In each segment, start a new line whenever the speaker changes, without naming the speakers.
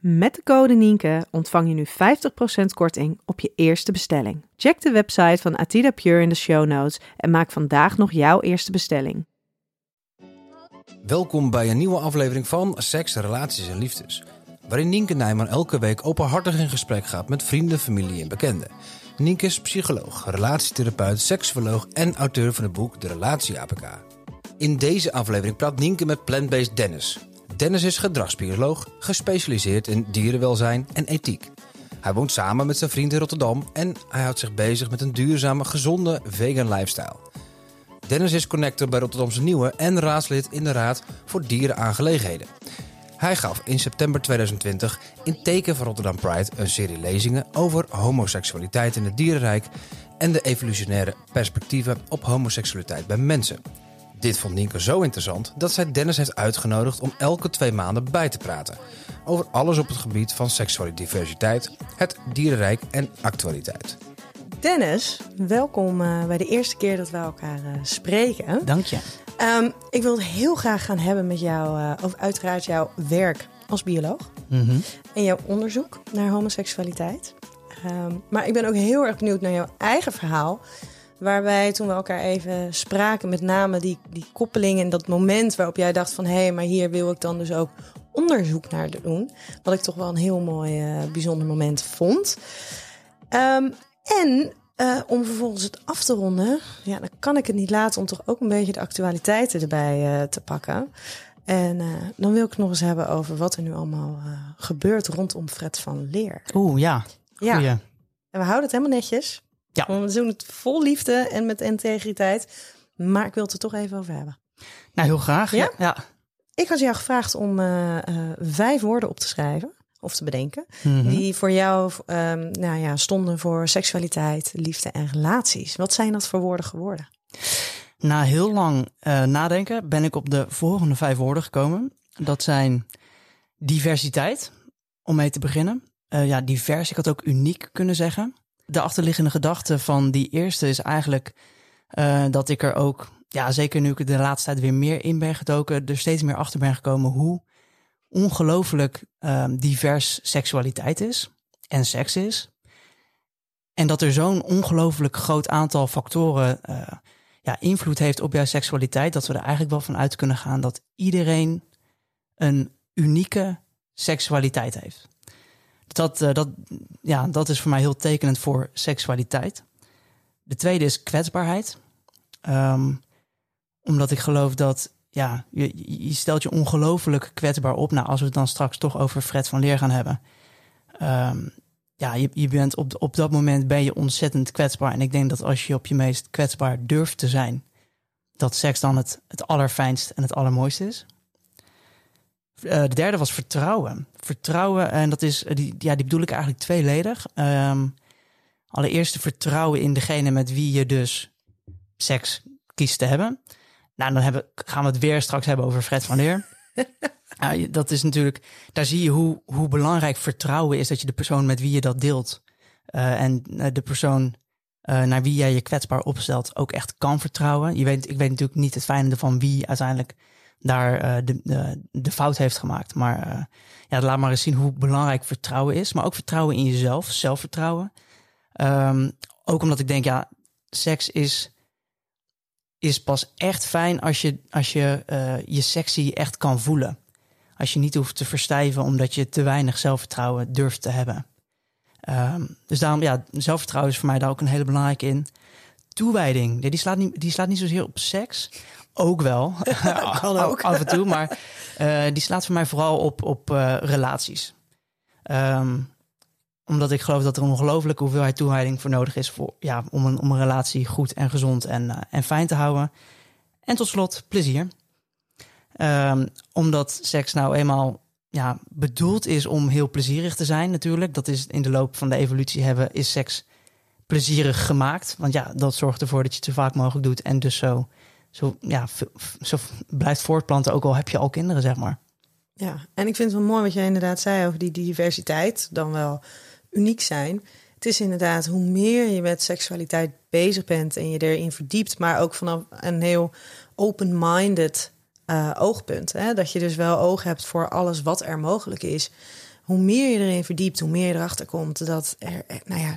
Met de code Nienke ontvang je nu 50% korting op je eerste bestelling. Check de website van Atida Pure in de show notes en maak vandaag nog jouw eerste bestelling.
Welkom bij een nieuwe aflevering van Seks, Relaties en Liefdes. Waarin Nienke Nijman elke week openhartig in gesprek gaat met vrienden, familie en bekenden. Nienke is psycholoog, relatietherapeut, seksuoloog en auteur van het boek De Relatie APK. In deze aflevering praat Nienke met Plant-Based Dennis. Dennis is gedragsbioloog, gespecialiseerd in dierenwelzijn en ethiek. Hij woont samen met zijn vriend in Rotterdam en hij houdt zich bezig met een duurzame, gezonde vegan lifestyle. Dennis is connector bij Rotterdamse Nieuwe en raadslid in de Raad voor Dierenaangelegenheden. Hij gaf in september 2020 in teken van Rotterdam Pride een serie lezingen over homoseksualiteit in het dierenrijk en de evolutionaire perspectieven op homoseksualiteit bij mensen. Dit vond Nienke zo interessant dat zij Dennis heeft uitgenodigd om elke twee maanden bij te praten. Over alles op het gebied van seksuele diversiteit, het dierenrijk en actualiteit.
Dennis, welkom uh, bij de eerste keer dat we elkaar uh, spreken.
Dank je.
Um, ik wil het heel graag gaan hebben met jou uh, over uiteraard jouw werk als bioloog.
Mm -hmm.
En jouw onderzoek naar homoseksualiteit. Um, maar ik ben ook heel erg benieuwd naar jouw eigen verhaal. Waar wij toen we elkaar even spraken, met name die, die koppeling en dat moment waarop jij dacht van hé, hey, maar hier wil ik dan dus ook onderzoek naar doen. Wat ik toch wel een heel mooi, uh, bijzonder moment vond. Um, en uh, om vervolgens het af te ronden, ja, dan kan ik het niet laten om toch ook een beetje de actualiteiten erbij uh, te pakken. En dan wil ik het nog eens hebben over wat er nu allemaal gebeurt rondom Fred van Leer.
Oeh, ja.
Ja. En we houden het helemaal netjes.
Ja.
We doen het vol liefde en met integriteit. Maar ik wil het er toch even over hebben.
Nou, heel graag.
Ja?
ja.
Ik had jou gevraagd om uh, uh, vijf woorden op te schrijven of te bedenken.
Mhm.
Mm -hmm. Die voor jou um, nou ja, stonden voor seksualiteit, liefde en relaties. Wat zijn dat voor woorden geworden?
Na heel lang uh, nadenken ben ik op de volgende vijf woorden gekomen. Dat zijn diversiteit, om mee te beginnen. ja, divers, ik had ook uniek kunnen zeggen de achterliggende gedachte van die eerste is eigenlijk uh, dat ik er ook, ja, zeker nu ik de laatste tijd weer meer in ben gedoken, er steeds meer achter ben gekomen hoe ongelooflijk uh, divers seksualiteit is en seks is. En dat er zo'n ongelooflijk groot aantal factoren uh, ja, invloed heeft op jouw seksualiteit, dat we er eigenlijk wel van uit kunnen gaan dat iedereen een unieke seksualiteit heeft. Dat, uh, dat, ja, dat is voor mij heel tekenend voor seksualiteit. De tweede is kwetsbaarheid. Um, omdat ik geloof dat ja, je, stelt je ongelooflijk kwetsbaar op. Nou, als we het dan straks toch over Fred van Leer gaan hebben. Um, ja, je, je bent op, op dat moment ben je ontzettend kwetsbaar. En ik denk dat als je op je meest kwetsbaar durft te zijn, dat seks dan het, het allerfijnst en het allermooiste is. Uh, de derde was vertrouwen. Vertrouwen, en dat is, die, ja, die bedoel ik eigenlijk tweeledig. Um, allereerst vertrouwen in degene met wie je dus seks kiest te hebben. Nou, dan hebben, gaan we het weer straks hebben over Fred van Leer. uh, dat is natuurlijk, daar zie je hoe, hoe belangrijk vertrouwen is dat je de persoon met wie je dat deelt. Uh, en de persoon naar wie jij je kwetsbaar opstelt ook echt kan vertrouwen. Je weet, ik weet natuurlijk niet het fijne van wie uiteindelijk daar uh, de, de, de, fout heeft gemaakt. Maar uh, ja, laat maar eens zien hoe belangrijk vertrouwen is. Maar ook vertrouwen in jezelf, zelfvertrouwen. Um, ook omdat ik denk, ja, seks is, is pas echt fijn als je als je, uh, je sexy echt kan voelen. Als je niet hoeft te verstijven omdat je te weinig zelfvertrouwen durft te hebben. Um, dus daarom, ja, zelfvertrouwen is voor mij daar ook een hele belangrijke in. Toewijding, die slaat niet, die slaat niet zozeer op seks, ook wel.
kan ook.
Af en toe. Maar uh, die slaat voor mij vooral op, op uh, relaties. Um, omdat ik geloof dat er een ongelooflijke hoeveelheid toewijding voor nodig is voor, ja, om, een, om een relatie goed en gezond en, uh, en fijn te houden. En tot slot plezier. Ehm, omdat seks nou eenmaal ja, bedoeld is om heel plezierig te zijn natuurlijk. Dat is in de loop van de evolutie hebben, is seks plezierig gemaakt. Want ja, dat zorgt ervoor dat je het zo vaak mogelijk doet. En dus zo, zo, ja, zo blijft voortplanten, ook al heb je al kinderen, zeg maar.
Ja, en ik vind het wel mooi wat jij inderdaad zei over die diversiteit, dan wel uniek zijn. Het is inderdaad hoe meer je met seksualiteit bezig bent en je erin verdiept, maar ook vanaf een heel open-minded uh, oogpunt. Hè? Dat je dus wel oog hebt voor alles wat er mogelijk is. Hoe meer je erin verdiept, hoe meer je erachter komt dat er, nou ja,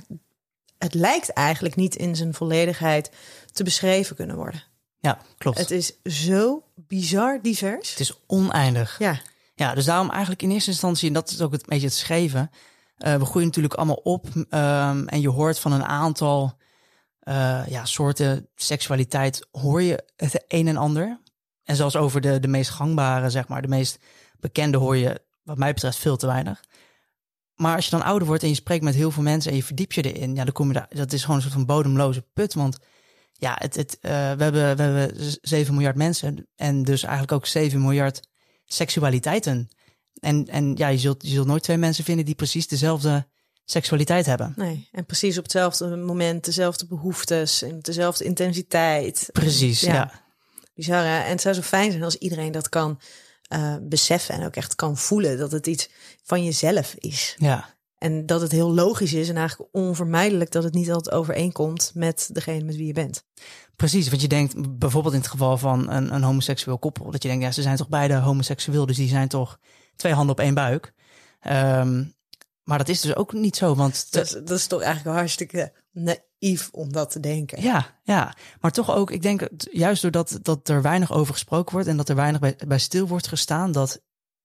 het lijkt eigenlijk niet in zijn volledigheid te beschreven kunnen worden.
Ja, klopt.
Het is zo bizar divers.
Het is oneindig.
Ja.
Ja, dus daarom eigenlijk in eerste instantie, en dat is ook het beetje het schreven. Uh, we groeien natuurlijk allemaal op um, en je hoort van een aantal uh, ja, soorten seksualiteit, hoor je het een en ander. En zelfs over de, de meest gangbare, zeg maar, de meest bekende hoor je, wat mij betreft, veel te weinig. Maar als je dan ouder wordt en je spreekt met heel veel mensen en je verdiep je erin, ja, dan kom je daar, dat is gewoon een soort van bodemloze put. Want ja, het, het, uh, we, hebben, we hebben 7 miljard mensen en dus eigenlijk ook 7 miljard seksualiteiten. En, en ja, je zult, je zult nooit twee mensen vinden die precies dezelfde seksualiteit hebben.
Nee, en precies op hetzelfde moment dezelfde behoeftes en dezelfde intensiteit.
Precies, ja. ja.
Bizar, hè? En het zou zo fijn zijn als iedereen dat kan uh, beseffen en ook echt kan voelen dat het iets van jezelf is.
Ja.
En dat het heel logisch is en eigenlijk onvermijdelijk dat het niet altijd overeenkomt met degene met wie je bent.
Precies, want je denkt bijvoorbeeld in het geval van een, een homoseksueel koppel, dat je denkt, ja, ze zijn toch beide homoseksueel, dus die zijn toch twee handen op één buik. Um, maar dat is dus ook niet zo, want...
Dat is, dat is toch eigenlijk hartstikke naïef om dat te denken.
Ja, ja. Maar toch ook, ik denk juist doordat dat er weinig over gesproken wordt en dat er weinig bij, bij stil wordt gestaan, dat,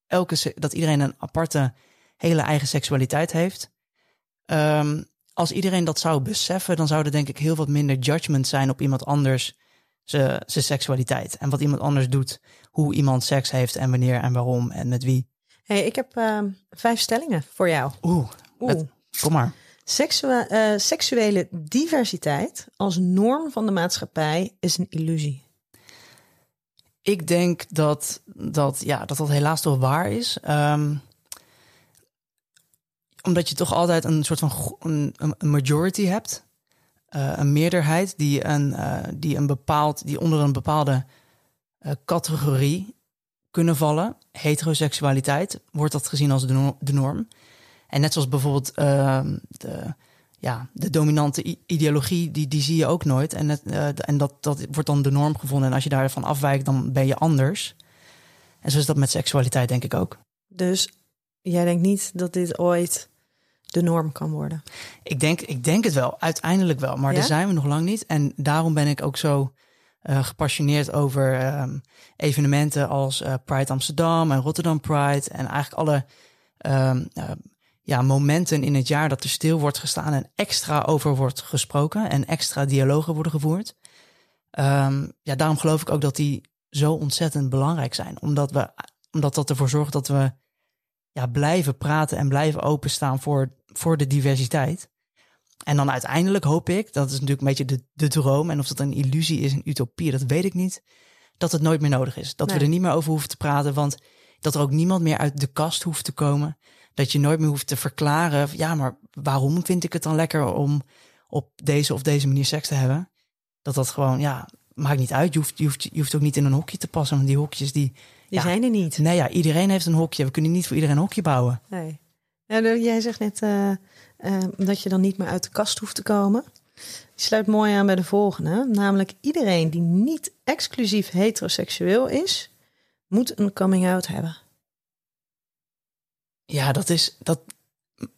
elke, dat iedereen een aparte, hele eigen seksualiteit heeft. Um, als iedereen dat zou beseffen, dan zou er denk ik heel wat minder judgment zijn op iemand anders zijn seksualiteit. En wat iemand anders doet, hoe iemand seks heeft en wanneer en waarom en met wie.
Hey, ik heb uh, vijf stellingen voor jou.
Oeh, Oeh. kom maar.
Seksu uh, seksuele diversiteit als norm van de maatschappij is een illusie.
Ik denk dat dat, ja, dat, dat helaas toch waar is. Um, omdat je toch altijd een soort van een, een majority hebt. Uh, een meerderheid die, een, uh, die, een bepaald, die onder een bepaalde categorie kunnen vallen. Heteroseksualiteit wordt dat gezien als de norm. En net zoals bijvoorbeeld ehm, de, ja, de dominante ideologie, die, die zie je ook nooit. En, het, en dat, dat wordt dan de norm gevonden. En als je daarvan afwijkt, dan ben je anders. En zo is dat met seksualiteit, denk ik ook.
Dus jij denkt niet dat dit ooit de norm kan worden?
Ik denk, ik denk het wel, uiteindelijk wel. Maar daar zijn we nog lang niet. En daarom ben ik ook zo uh, gepassioneerd over um, evenementen als uh, Pride Amsterdam en Rotterdam Pride. En eigenlijk alle um, uh, ja, momenten in het jaar dat er stil wordt gestaan en extra over wordt gesproken en extra dialogen worden gevoerd. Um, ja, daarom geloof ik ook dat die zo ontzettend belangrijk zijn. Omdat, we, omdat dat ervoor zorgt dat we ja, blijven praten en blijven openstaan voor, voor de diversiteit. En dan uiteindelijk hoop ik, dat is natuurlijk een beetje de, de droom, en of dat een illusie is, een utopie, dat weet ik niet, dat het nooit meer nodig is. Dat we er niet meer over hoeven te praten, want dat er ook niemand meer uit de kast hoeft te komen. Dat je nooit meer hoeft te verklaren, ja, maar waarom vind ik het dan lekker om op deze of deze manier seks te hebben? Dat dat gewoon, ja, maakt niet uit. Je hoeft, je hoeft, je hoeft ook niet in een hokje te passen, want die hokjes die...
Die zijn er niet.
Nee, ja, iedereen heeft een hokje. We kunnen niet voor iedereen een hokje bouwen.
Nee. Ja, jij zegt net uh, uh, dat je dan niet meer uit de kast hoeft te komen. Die sluit mooi aan bij de volgende. Namelijk iedereen die niet exclusief heteroseksueel is, moet een coming out hebben.
Ja, dat is dat.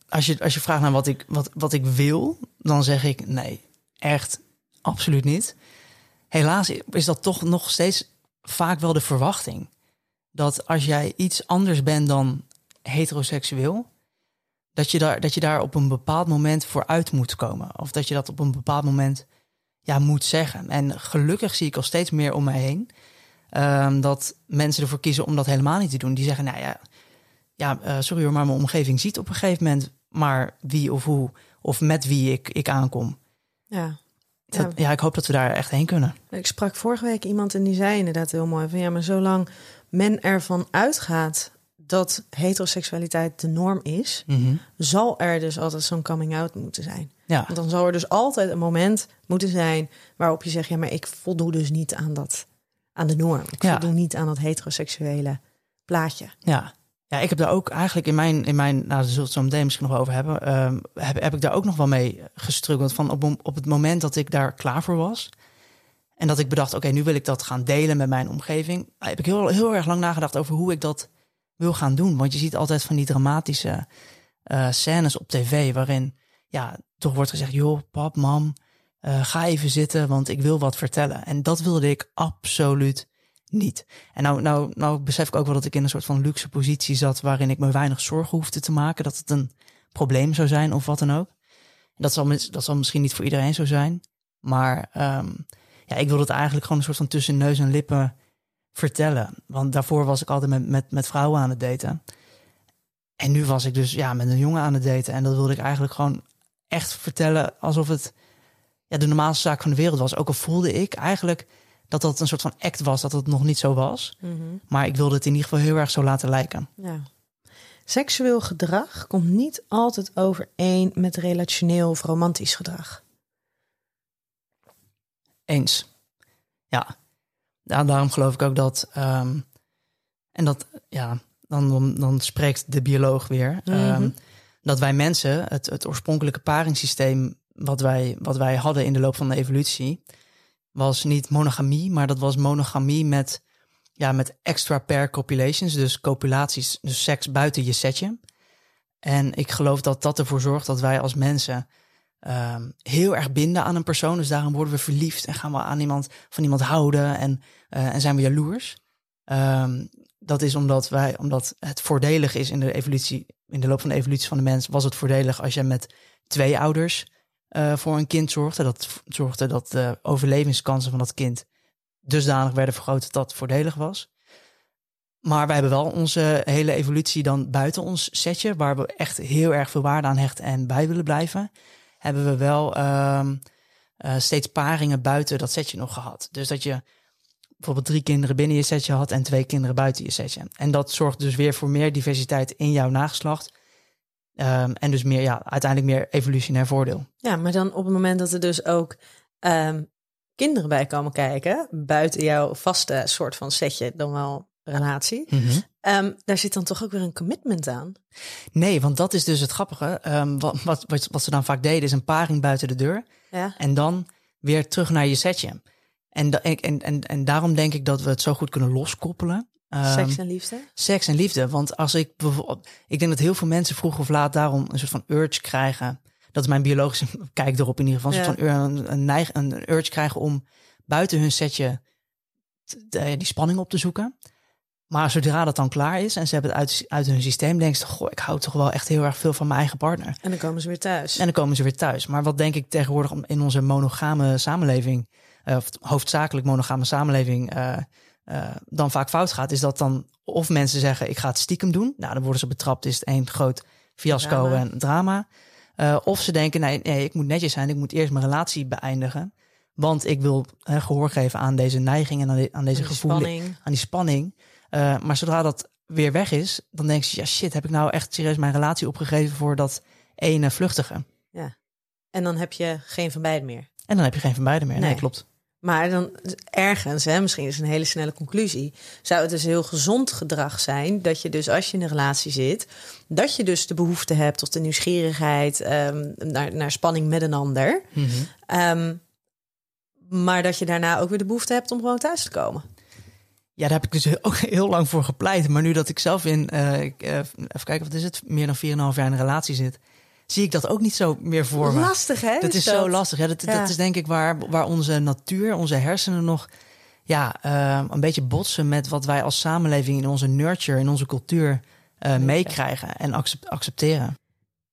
Als je, als je vraagt naar wat ik, wat, wat ik wil, dan zeg ik nee, echt absoluut niet. Helaas is dat toch nog steeds vaak wel de verwachting. Dat als jij iets anders bent dan heteroseksueel, dat je, daar, dat je daar op een bepaald moment voor uit moet komen. Of dat je dat op een bepaald moment ja, moet zeggen. En gelukkig zie ik al steeds meer om mij heen. Um, dat mensen ervoor kiezen om dat helemaal niet te doen. Die zeggen, nou ja, ja uh, sorry hoor, maar mijn omgeving ziet op een gegeven moment maar wie of hoe of met wie ik, ik aankom.
Ja.
dat, ja. ik hoop dat we daar echt heen kunnen.
Ik sprak vorige week iemand en die zei inderdaad heel mooi van ja, maar zolang men ervan uitgaat dat heteroseksualiteit de norm is,
Mhm.
zal er dus altijd zo'n coming out moeten zijn.
Ja,
Want dan zal er dus altijd een moment moeten zijn waarop je zegt ja, maar ik voldoe dus niet aan dat aan de norm. Ik
Ja.
voldoe niet aan dat heteroseksuele plaatje.
ja. Ja, ik heb daar ook eigenlijk in mijn, in mijn nou, daar zullen we het zo meteen misschien nog over hebben, ehm, heb, heb ik daar ook nog wel mee gestruggeld. Van op, op het moment dat ik daar klaar voor was en dat ik bedacht, oké, nu wil ik dat gaan delen met mijn omgeving, heb ik heel, heel erg lang nagedacht over hoe ik dat wil gaan doen. Want je ziet altijd van die dramatische eh, scènes op tv waarin ja, toch wordt gezegd, joh, pap, mam, eh, ga even zitten, want ik wil wat vertellen. En dat wilde ik absoluut niet. En nou, nou, nou besef ik ook wel dat ik in een soort van luxe positie zat waarin ik me weinig zorgen hoefde te maken dat het een probleem zou zijn of wat dan ook. Dat zal, dat zal misschien niet voor iedereen zo zijn. Maar ehm, ja, ik wilde het eigenlijk gewoon een soort van tussen neus en lippen vertellen. Want daarvoor was ik altijd met, met, met vrouwen aan het daten. En nu was ik dus ja, met een jongen aan het daten. En dat wilde ik eigenlijk gewoon echt vertellen alsof het ja, de normaalste zaak van de wereld was. Ook al voelde ik eigenlijk dat dat een soort van act was, dat het nog niet zo was. Maar ik wilde het in ieder geval heel erg zo laten lijken.
Ja. Seksueel gedrag komt niet altijd overeen met relationeel of romantisch gedrag.
Eens. Ja. ja daarom geloof ik ook dat. ehm, en dat, ja, dan, dan, dan spreekt de bioloog weer. ehm,
Mhm.
dat wij mensen, het, het oorspronkelijke paringssysteem. Wat wij, wat wij hadden in de loop van de evolutie. Was niet monogamie, maar dat was monogamie met. Ja, met extra pair copulations, dus copulaties, dus seks buiten je setje. En ik geloof dat dat ervoor zorgt dat wij als mensen ehm, heel erg binden aan een persoon. Dus daarom worden we verliefd en gaan we aan iemand, van iemand houden en, eh, en zijn we jaloers. Ehm, dat is omdat, wij, omdat het voordelig is in de evolutie, in de loop van de evolutie van de mens, was het voordelig als je met twee ouders eh, voor een kind zorgde. Dat zorgde dat de overlevingskansen van dat kind dusdanig werden vergroot dat dat voordelig was. Maar wij hebben wel onze hele evolutie dan buiten ons setje, waar we echt heel erg veel waarde aan hechten en bij willen blijven, hebben we wel ehm, eh, steeds paringen buiten dat setje nog gehad. Dus dat je bijvoorbeeld drie kinderen binnen je setje had en twee kinderen buiten je setje. En dat zorgt dus weer voor meer diversiteit in jouw nageslacht. Ehm, en dus meer, ja, uiteindelijk meer evolutionair voordeel.
Ja, maar dan op het moment dat er dus ook ehm, kinderen bij komen kijken, buiten jouw vaste soort van setje, dan wel relatie, ehm, daar zit dan toch ook weer een commitment aan.
Nee, want dat is dus het grappige. Wat, wat, wat, wat ze dan vaak deden, is een paring buiten de deur.
Ja.
En dan weer terug naar je setje. En, en, en, en daarom denk ik dat we het zo goed kunnen loskoppelen. Ehm,
Seks en liefde.
seks en liefde. Want als ik bijvoorbeeld. Ik denk dat heel veel mensen vroeg of laat daarom een soort van urge krijgen. Dat is mijn biologische kijk erop in ieder geval. Een,
Ja.
soort van een, een, neig, een, een urge krijgen om buiten hun setje de- die spanning op te zoeken. Maar zodra dat dan klaar is en ze hebben het uit, uit hun systeem, denken ze: Goh, ik hou toch wel echt heel erg veel van mijn eigen partner.
En dan komen ze weer thuis.
En dan komen ze weer thuis. Maar wat denk ik tegenwoordig om- in onze monogame samenleving, eh, of hoofdzakelijk monogame samenleving, eh, eh, dan vaak fout gaat, is dat dan of mensen zeggen: ik ga het stiekem doen. Nou, dan worden ze betrapt, is het één groot fiasco
Drama.
en drama. Eh, of ze denken: nee, nee, ik moet netjes zijn, ik moet eerst mijn relatie beëindigen. Want ik wil eh, gehoor geven aan deze neiging en aan, de- aan deze
spanning.
aan die spanning. Eh, maar zodra dat weer weg is, dan denk je, ja shit, heb ik nou echt serieus mijn relatie opgegeven voor dat ene vluchtige?
En dan heb je geen van beiden meer.
En dan heb je geen van beiden meer. Nee,
Nee.
klopt.
Maar dan ergens, hè, misschien is het een hele snelle conclusie, zou het dus heel gezond gedrag zijn dat je dus als je in een relatie zit, dat je dus de behoefte hebt tot de nieuwsgierigheid ehm, naar, naar spanning met een ander. Ehm, maar dat je daarna ook weer de behoefte hebt om gewoon thuis te komen.
Ja, daar heb ik dus ook heel lang voor gepleit. Maar nu dat ik zelf in, eh, eh, even kijken, wat is het, meer dan 4,5 jaar in een relatie zit, zie ik dat ook niet zo meer voor me.
Lastig, hè?
Dat is zo lastig. Ja, dat,
Ja.
dat is denk ik waar, waar onze natuur, onze hersenen nog ja, eh, een beetje botsen met wat wij als samenleving in onze nurture, in onze cultuur eh, meekrijgen en accep- accepteren.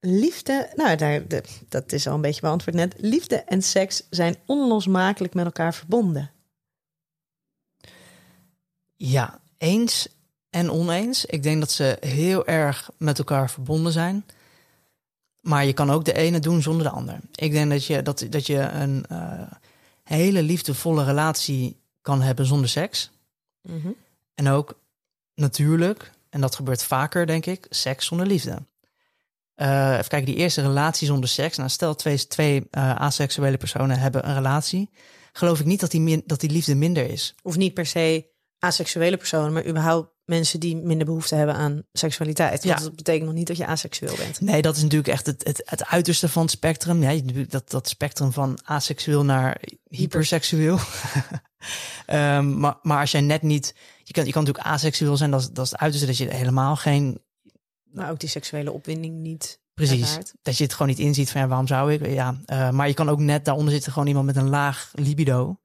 Liefde, nou, daar, de- dat is al een beetje beantwoord net. Liefde en seks zijn onlosmakelijk met elkaar verbonden.
Ja, eens en oneens. Ik denk dat ze heel erg met elkaar verbonden zijn. Maar je kan ook de ene doen zonder de ander. Ik denk dat je, dat, dat je een. eh, hele liefdevolle relatie kan hebben zonder seks.
Mhm.
En ook natuurlijk, en dat gebeurt vaker, denk ik, seks zonder liefde. Eh, even kijken, die eerste relatie zonder seks. Nou, stel twee, twee eh, aseksuele personen hebben een relatie. Geloof ik niet dat die, min, dat die liefde minder is.
Of niet per se aseksuele personen, maar überhaupt mensen die minder behoefte hebben aan seksualiteit. Want
Ja.
dat betekent nog niet dat je aseksueel bent.
Nee, dat is natuurlijk echt het, het, het uiterste van het spectrum. Ja, dat, dat spectrum van aseksueel naar hyperseksueel. Ehm, maar, maar als jij net niet... Je kan, je kan natuurlijk aseksueel zijn, dat is, dat is het uiterste. Dat je helemaal geen...
Maar ook die seksuele opwinding niet.
Precies,
ervaart.
dat je het gewoon niet inziet van ja, waarom zou ik? Ja, eh, maar je kan ook net daaronder zitten gewoon iemand met een laag libido.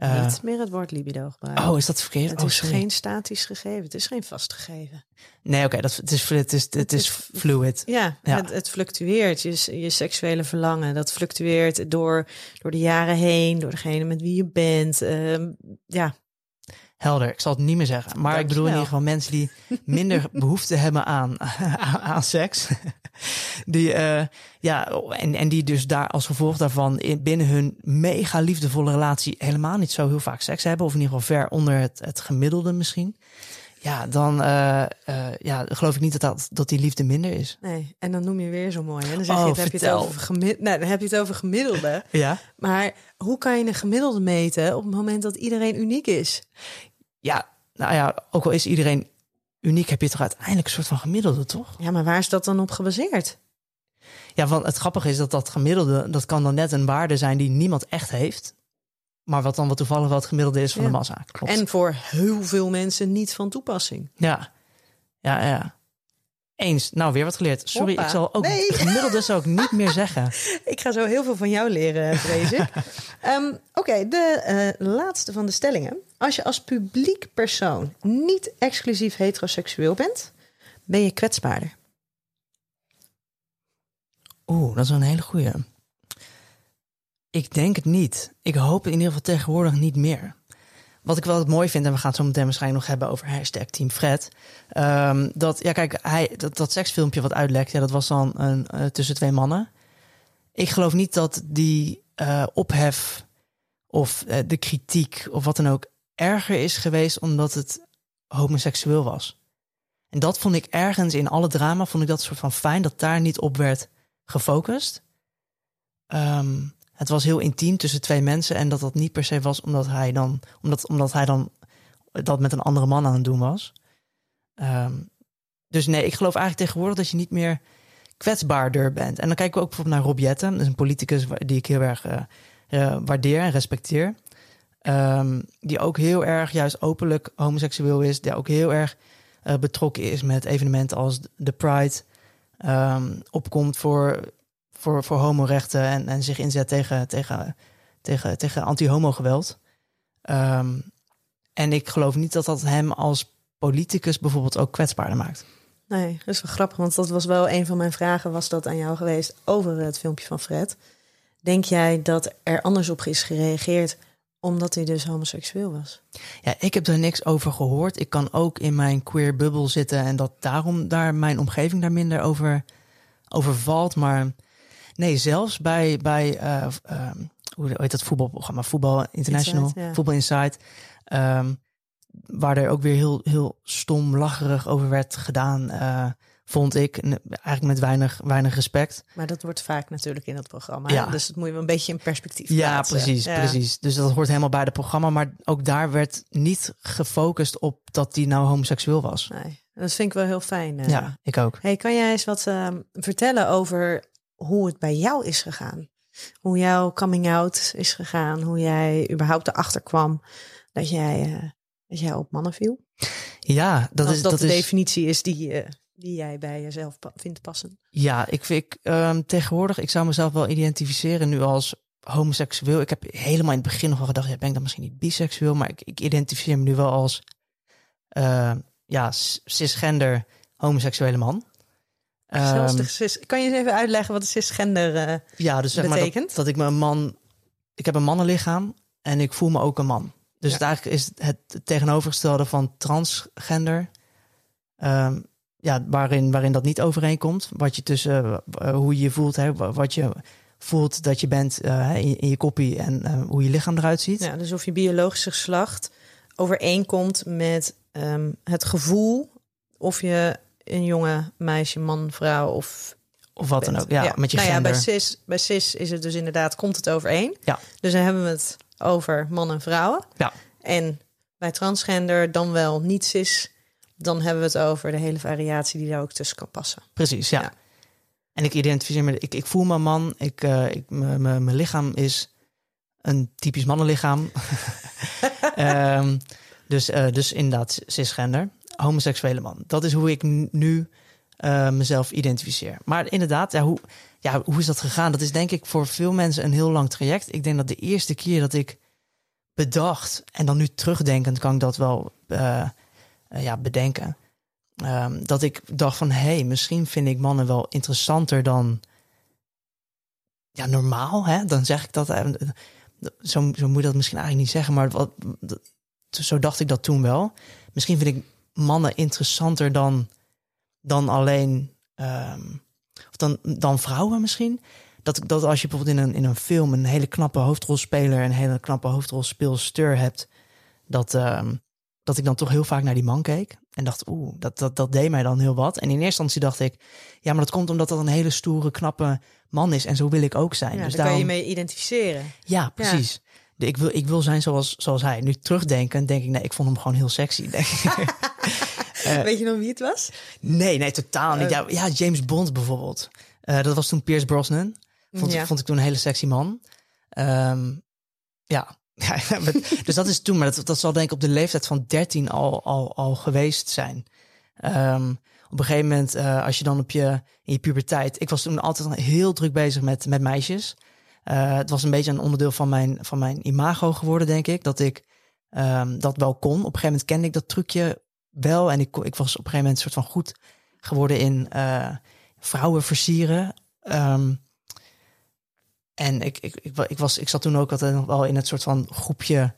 Eh,
niet meer het woord libido gebruiken.
oh, is dat verkeerd?
het
oh,
is
sorry.
geen statisch gegeven. Het is geen vast gegeven.
Nee, oké, dat het is, het is, het
Het
is fluid.
Ja,
Ja.
Het, het fluctueert. Je, je seksuele verlangen, dat fluctueert door, door de jaren heen, door degene met wie je bent. Ehm, ja,
Helder, ik zal het niet meer zeggen. Maar ik bedoel in ieder geval mensen die minder behoefte hebben aan, aan, aan seks. Die, eh, ja, en, en die dus daar als gevolg daarvan in, binnen hun mega liefdevolle relatie helemaal niet zo heel vaak seks hebben. Of in ieder geval ver onder het, het gemiddelde misschien. Ja, dan eh, eh, ja, geloof ik niet dat, dat, dat die liefde minder is.
nee. En dan noem je weer zo mooi. Hè? Dan zeg
Oh,
je, het, heb je het over gemi- nou, dan heb je het over gemiddelde.
Ja?
Maar hoe kan je een gemiddelde meten op het moment dat iedereen uniek is?
Ja, nou ja, ook al is iedereen uniek, heb je toch uiteindelijk een soort van gemiddelde, toch?
Ja, maar waar is dat dan op gebaseerd?
Ja, want het grappige is dat dat gemiddelde, dat kan dan net een waarde zijn die niemand echt heeft. Maar wat dan wat toevallig wel het gemiddelde is van
Ja.
de massa. Klopt.
En voor heel veel mensen niet van toepassing.
Ja, ja, ja. Eens. Nou, weer wat geleerd. Sorry,
Hoppa.
ik zal ook
Nee.
gemiddelde zou ik niet meer zeggen.
Ik ga zo heel veel van jou leren, vrees ik. Ehm, Oké, de eh, laatste van de stellingen. Als je als publiek persoon niet exclusief heteroseksueel bent, ben je kwetsbaarder.
Oeh, dat is een hele goeie. Ik denk het niet. Ik hoop in ieder geval tegenwoordig niet meer. Wat ik wel het mooi vind, en we gaan het zo meteen waarschijnlijk nog hebben over hashtag Team Fred. ehm, dat, ja, kijk, hij, dat, dat seksfilmpje wat uitlekt, ja, dat was dan een, eh, tussen twee mannen. Ik geloof niet dat die eh, ophef of eh, de kritiek of wat dan ook erger is geweest omdat het homoseksueel was. En dat vond ik ergens in alle drama, vond ik dat soort van fijn dat daar niet op werd gefocust. Ehm, het was heel intiem tussen twee mensen en dat dat niet per se was omdat hij dan, omdat, omdat hij dan dat met een andere man aan het doen was. Ehm, dus nee, ik geloof eigenlijk tegenwoordig dat je niet meer kwetsbaarder bent. En dan kijken we ook bijvoorbeeld naar Rob Jetten, dat is een politicus die ik heel erg eh, eh, waardeer en respecteer. Ehm, die ook heel erg juist openlijk homoseksueel is, die ook heel erg eh, betrokken is met evenementen als de Pride, ehm, opkomt voor, voor, voor homorechten en, en zich inzet tegen, tegen, tegen, tegen anti-homo-geweld. Ehm, en ik geloof niet dat dat hem als politicus bijvoorbeeld ook kwetsbaarder maakt.
Nee, dat is wel grappig, want dat was wel een van mijn vragen, was dat aan jou geweest over het filmpje van Fred. Denk jij dat er anders op is gereageerd omdat hij dus homoseksueel was?
Ja, ik heb daar niks over gehoord. Ik kan ook in mijn queer bubbel zitten en dat daarom daar mijn omgeving daar minder over, over valt. Maar nee, zelfs bij, bij eh, ehm, hoe heet dat voetbalprogramma? Voetbal International,
Inside, ja.
Voetbal Inside. ehm, waar er ook weer heel, heel stom, lacherig over werd gedaan, eh, vond ik. En Eigenlijk met weinig, weinig respect.
Maar dat wordt vaak natuurlijk in het programma.
Ja.
Dus dat moet je wel een beetje in perspectief
Ja,
plaatsen.
precies,
Ja.
precies. Dus dat hoort helemaal bij het programma. Maar ook daar werd niet gefocust op dat hij nou homoseksueel was.
Nee, dat vind ik wel heel fijn. eh.
Ja, ik ook.
Hey, kan jij eens wat eh, vertellen over hoe het bij jou is gegaan? Hoe jouw coming out is gegaan? Hoe jij überhaupt erachter kwam dat jij, eh, dat jij op mannen viel?
Ja, dat
Als
is
dat
dat
de
is.
definitie is die, eh, die jij bij jezelf pa- vindt passen.
Ja, ik vind ehm, tegenwoordig, ik zou mezelf wel identificeren nu als homoseksueel. Ik heb helemaal in het begin nog wel gedacht, ja, ben ik dan misschien niet biseksueel, maar ik, ik identificeer me nu wel als eh, ja, cisgender homoseksuele man. Ehm,
de cis- kan je eens even uitleggen wat de cisgender... eh,
ja, dus zeg maar
betekent?
dat, dat ik me een man, ik heb een mannenlichaam en ik voel me ook een man. Dus
Ja.
het eigenlijk is het tegenovergestelde van transgender. Ehm, ja, waarin, waarin dat niet overeenkomt. Wat je tussen eh, hoe je je voelt, hè, wa- wat je, voelt dat je bent eh, in, in je koppie en eh, hoe je lichaam eruit ziet.
Ja, dus of je biologische geslacht overeenkomt met ehm, het gevoel of je een jonge meisje, man, vrouw of
Of wat dan ook. Ja, met je
nou
gender.
Ja, bij cis, bij cis is het dus inderdaad, komt het overeen.
Ja.
Dus dan hebben we het over mannen en vrouwen.
Ja.
En bij transgender dan wel niet cis, dan hebben we het over de hele variatie die daar ook tussen kan passen.
Precies, ja.
Ja.
En ik identificeer me, ik, ik voel me man. Ik, eh, ik, mijn lichaam is een typisch mannenlichaam. Ehm, dus, eh, dus inderdaad, cisgender, homoseksuele man. Dat is hoe ik nu eh, mezelf identificeer. Maar inderdaad, ja, hoe, ja, hoe is dat gegaan? Dat is denk ik voor veel mensen een heel lang traject. Ik denk dat de eerste keer dat ik bedacht, en dan nu terugdenkend kan ik dat wel ja, bedenken. Ehm, dat ik dacht van, hé, hey, misschien vind ik mannen wel interessanter dan ja, normaal. Hè? Dan zeg ik dat. eh, Zo, zo moet je dat misschien eigenlijk niet zeggen, maar wat, zo dacht ik dat toen wel. Misschien vind ik mannen interessanter dan, dan alleen, ehm, of dan, dan vrouwen misschien. Dat, dat als je bijvoorbeeld in een, in een film een hele knappe hoofdrolspeler en een hele knappe hoofdrolspeelster hebt, dat, ehm, dat ik dan toch heel vaak naar die man keek. En dacht, oeh, dat, dat, dat deed mij dan heel wat. En in eerste instantie dacht ik, ja, maar dat komt omdat dat een hele stoere, knappe man is. En zo wil ik ook zijn.
Ja,
dus
daar kan je mee identificeren.
ja, precies. De- Ik, wil, ik wil zijn zoals, zoals hij. Nu terugdenken, denk ik, nee, ik vond hem gewoon heel sexy. Denk ik. Eh,
Weet je nog wie het was?
nee, nee, totaal niet. Ja, ja James Bond bijvoorbeeld. Eh, dat was toen Pierce Brosnan. Vond,
Ja.
vond ik toen een hele sexy man. Ehm, ja. Ja, dus dat is toen, maar dat, dat zal denk ik op de leeftijd van 13 al, al, al geweest zijn. Ehm, op een gegeven moment, eh, als je dan op je, in je puberteit... Ik was toen altijd heel druk bezig met, met meisjes. Eh, het was een beetje een onderdeel van mijn, van mijn imago geworden, denk ik. Dat ik ehm, dat wel kon. Op een gegeven moment kende ik dat trucje wel. En ik, ik was op een gegeven moment soort van goed geworden in eh, vrouwen versieren. Ehm, en ik, ik, ik, ik, was, ik zat toen ook altijd nog wel in het soort van groepje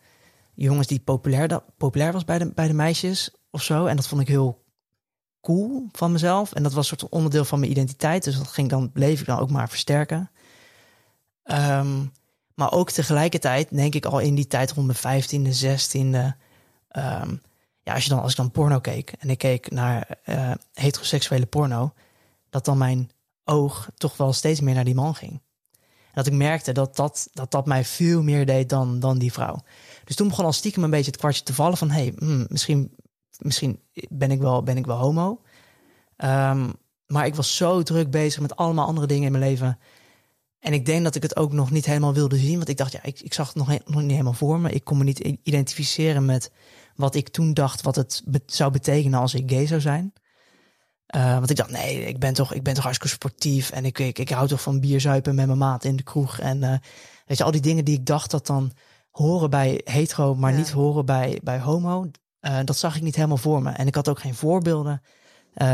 jongens die populair, da- populair was bij de, bij de meisjes of zo. En dat vond ik heel cool van mezelf. En dat was een soort onderdeel van mijn identiteit. Dus dat ging dan, bleef ik dan ook maar versterken. Ehm, maar ook tegelijkertijd, denk ik al in die tijd rond mijn vijftiende, zestiende. ehm ja, als, je dan, als ik dan porno keek en ik keek naar eh, heteroseksuele porno, dat dan mijn oog toch wel steeds meer naar die man ging. Dat ik merkte dat dat, dat, dat mij veel meer deed dan, dan die vrouw. Dus toen begon al stiekem een beetje het kwartje te vallen van... hé, hey, hmm, misschien, misschien ben, ik wel, ben ik wel homo. Ehm, maar ik was zo druk bezig met allemaal andere dingen in mijn leven. En ik denk dat ik het ook nog niet helemaal wilde zien. Want ik dacht, ja, ik, ik zag het nog, nog niet helemaal voor me. Ik kon me niet identificeren met wat ik toen dacht... wat het zou betekenen als ik gay zou zijn. Eh, want ik dacht, nee, ik ben toch, ik ben toch hartstikke sportief. En ik, ik, ik hou toch van bierzuipen met mijn maat in de kroeg. En eh, weet je, al die dingen die ik dacht dat dan horen bij hetero, maar
Ja.
niet horen bij, bij homo. eh, dat zag ik niet helemaal voor me. En ik had ook geen voorbeelden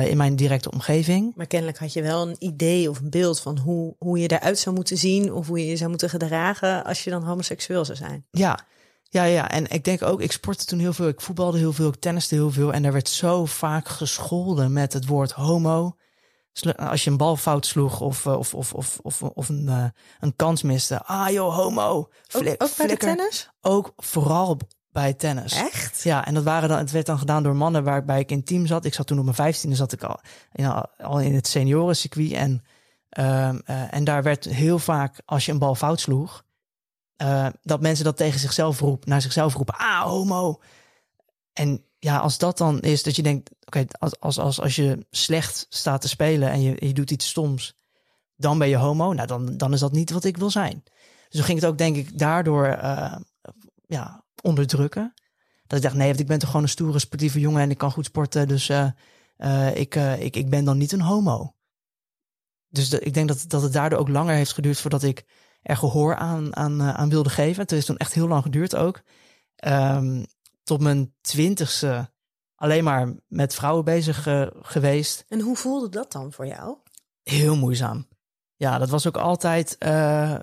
in mijn directe omgeving.
Maar kennelijk had je wel een idee of een beeld van hoe, hoe je eruit zou moeten zien of hoe je je zou moeten gedragen als je dan homoseksueel zou zijn.
Ja, ja, ja. En ik denk ook, ik sportte toen heel veel. Ik voetbalde heel veel, ik tenniste heel veel. En er werd zo vaak gescholden met het woord homo. Als je een bal fout sloeg of, eh, of, of, of, of, of een, eh, een kans miste. Ah joh, homo.
Ook,
Flik-
ook bij de tennis?
Ook vooral bij tennis.
Echt?
Ja, en dat waren dan, het werd dan gedaan door mannen waarbij ik in team zat. Ik zat toen op mijn vijftiende, zat ik al, ja, al in het seniorencircuit. En, ehm, eh, en daar werd heel vaak, als je een bal fout sloeg, eh, dat mensen dat tegen zichzelf roep, naar zichzelf roepen. Ah, homo. En ja, als dat dan is dat je denkt, oké, als, als, als, als je slecht staat te spelen en je, je doet iets stoms, dan ben je homo. Nou, dan, dan is dat niet wat ik wil zijn. Dus ging het ook, denk ik, daardoor eh, ja, onderdrukken. Dat ik dacht, nee, ik ben toch gewoon een stoere sportieve jongen en ik kan goed sporten. Dus eh, ik, ik, ik ben dan niet een homo. Dus ik denk dat, dat het daardoor ook langer heeft geduurd voordat ik er gehoor aan, aan, eh, aan wilde geven. Het is toen echt heel lang geduurd ook. Ehm, tot mijn twintigste alleen maar met vrouwen bezig eh, geweest.
En hoe voelde dat dan voor jou?
Heel moeizaam. Ja, dat was ook altijd eh,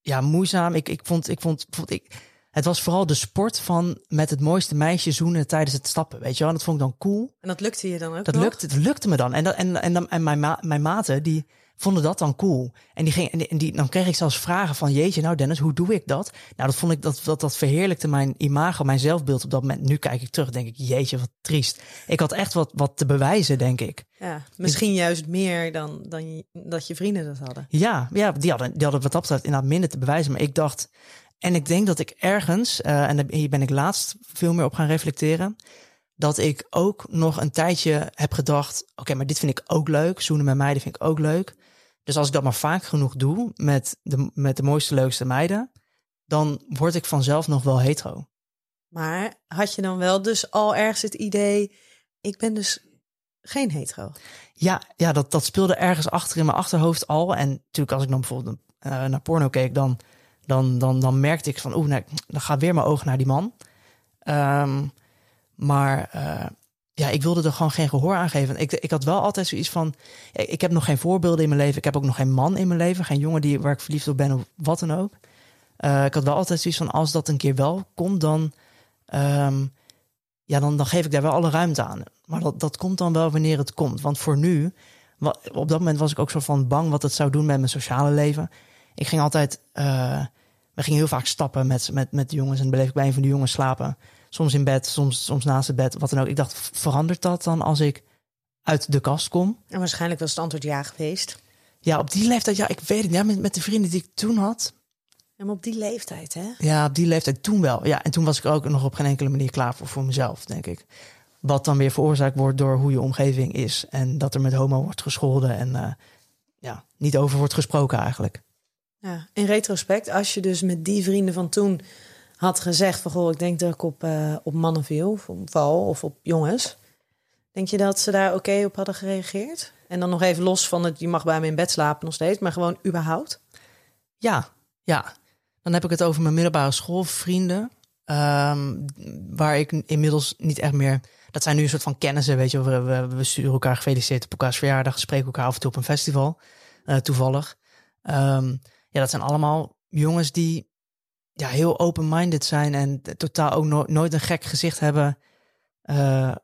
ja, moeizaam. Ik, ik vond, ik vond, vond ik, het was vooral de sport van met het mooiste meisje zoenen tijdens het stappen. Weet je wel, dat vond ik dan cool.
En dat lukte je dan ook
Dat
nog?
lukte, dat lukte me dan. En, dat, en, en, en mijn, ma, mijn maten, die vonden dat dan cool. En, die ging, en, die, en die, dan kreeg ik zelfs vragen van, jeetje, nou Dennis, hoe doe ik dat? Nou, dat vond ik, dat, dat, dat verheerlijkte mijn imago, mijn zelfbeeld op dat moment. Nu kijk ik terug, denk ik, jeetje, wat triest. Ik had echt wat, wat te bewijzen, denk ik.
Ja, misschien juist meer dan, dan dat je vrienden dat hadden.
Ja, ja die, hadden, die hadden wat dat betreft inderdaad minder te bewijzen. Maar ik dacht, en ik denk dat ik ergens, eh, en hier ben ik laatst veel meer op gaan reflecteren, dat ik ook nog een tijdje heb gedacht, oké, maar dit vind ik ook leuk. Zoenen met meiden vind ik ook leuk. Dus als ik dat maar vaak genoeg doe met de, met de mooiste, leukste meiden, dan word ik vanzelf nog wel hetero.
Maar had je dan wel dus al ergens het idee, ik ben dus geen hetero?
Ja, ja dat, dat speelde ergens achter in mijn achterhoofd al. En natuurlijk als ik dan bijvoorbeeld eh, naar porno keek, dan, dan, dan, dan merkte ik van, oeh, nou, dan gaat weer mijn oog naar die man. Ehm, maar eh, ja, ik wilde er gewoon geen gehoor aan geven. Ik, ik had wel altijd zoiets van, ik heb nog geen voorbeelden in mijn leven. Ik heb ook nog geen man in mijn leven. Geen jongen die, waar ik verliefd op ben of wat dan ook. Eh, ik had wel altijd zoiets van, als dat een keer wel komt, dan, ehm, ja, dan, geef ik daar wel alle ruimte aan. Maar dat, dat komt dan wel wanneer het komt. Want voor nu, op dat moment was ik ook zo van bang wat het zou doen met mijn sociale leven. Ik ging altijd, eh, we gingen heel vaak stappen met, met, met jongens. En bleef ik bij een van de jongens slapen. Soms in bed, soms, soms naast het bed, wat dan ook. Ik dacht, verandert dat dan als ik uit de kast kom?
En waarschijnlijk was het antwoord ja geweest.
Ja, op die leeftijd, ja, ik weet het. Ja, met, met de vrienden die ik toen had,
En op die leeftijd, hè?
Ja, op die leeftijd toen wel. Ja, en toen was ik ook nog op geen enkele manier klaar voor, voor mezelf, denk ik. Wat dan weer veroorzaakt wordt door hoe je omgeving is. En dat er met homo wordt gescholden en eh, ja, niet over wordt gesproken eigenlijk.
Ja, in retrospect, als je dus met die vrienden van toen had gezegd van goh, ik denk dat ik op, eh, op mannen viel, of op val of op jongens. Denk je dat ze daar oké op hadden gereageerd? En dan nog even los van het, je mag bij me in bed slapen nog steeds, maar gewoon überhaupt.
Ja, ja. Dan heb ik het over mijn middelbare schoolvrienden. ehm, waar ik inmiddels niet echt meer... Dat zijn nu een soort van kennissen, weet je. We, we, sturen elkaar gefeliciteerd op elkaars verjaardag. Spreken elkaar af en toe op een festival, eh, toevallig. Ehm, ja, dat zijn allemaal jongens die ja, heel open-minded zijn... en totaal ook no- nooit een gek gezicht hebben eh,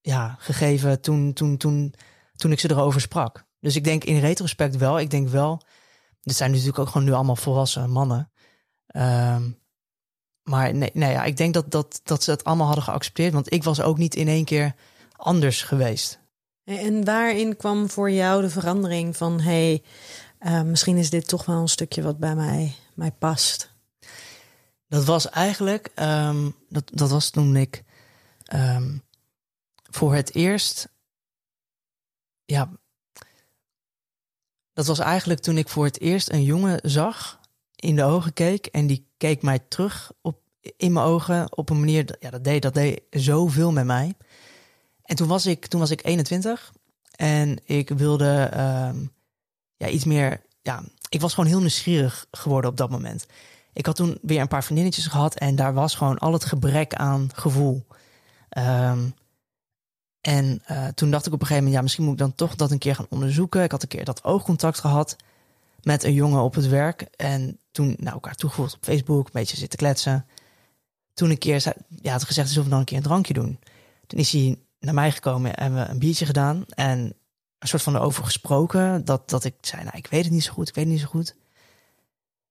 ja, gegeven toen, toen, toen, toen ik ze erover sprak. Dus ik denk in retrospect wel. Ik denk wel dit zijn natuurlijk ook gewoon nu allemaal volwassen mannen. Ehm, maar nee, nee ja, ik denk dat, dat, dat ze het allemaal hadden geaccepteerd. Want ik was ook niet in één keer anders geweest.
En waarin kwam voor jou de verandering van hey, eh, misschien is dit toch wel een stukje wat bij mij, mij past?
Dat was eigenlijk, ehm, dat, dat was toen ik ehm, voor het eerst, ja, dat was eigenlijk toen ik voor het eerst een jongen zag, in de ogen keek en die keek mij terug op, in mijn ogen op een manier, ja, dat deed, dat deed zoveel met mij. En toen was ik, toen was ik 21 en ik wilde ehm, ja, iets meer, ja, ik was gewoon heel nieuwsgierig geworden op dat moment. Ik had toen weer een paar vriendinnetjes gehad en daar was gewoon al het gebrek aan gevoel. Ehm, en eh, toen dacht ik op een gegeven moment, ja, misschien moet ik dan toch dat een keer gaan onderzoeken. Ik had een keer dat oogcontact gehad met een jongen op het werk. En toen nou, elkaar toegevoegd op Facebook, een beetje zitten kletsen. Toen een keer ja, had gezegd, zullen we dan een keer een drankje doen? Toen is hij naar mij gekomen en we een biertje gedaan. En een soort van erover gesproken. Dat, dat ik zei, nou, ik weet het niet zo goed, ik weet het niet zo goed.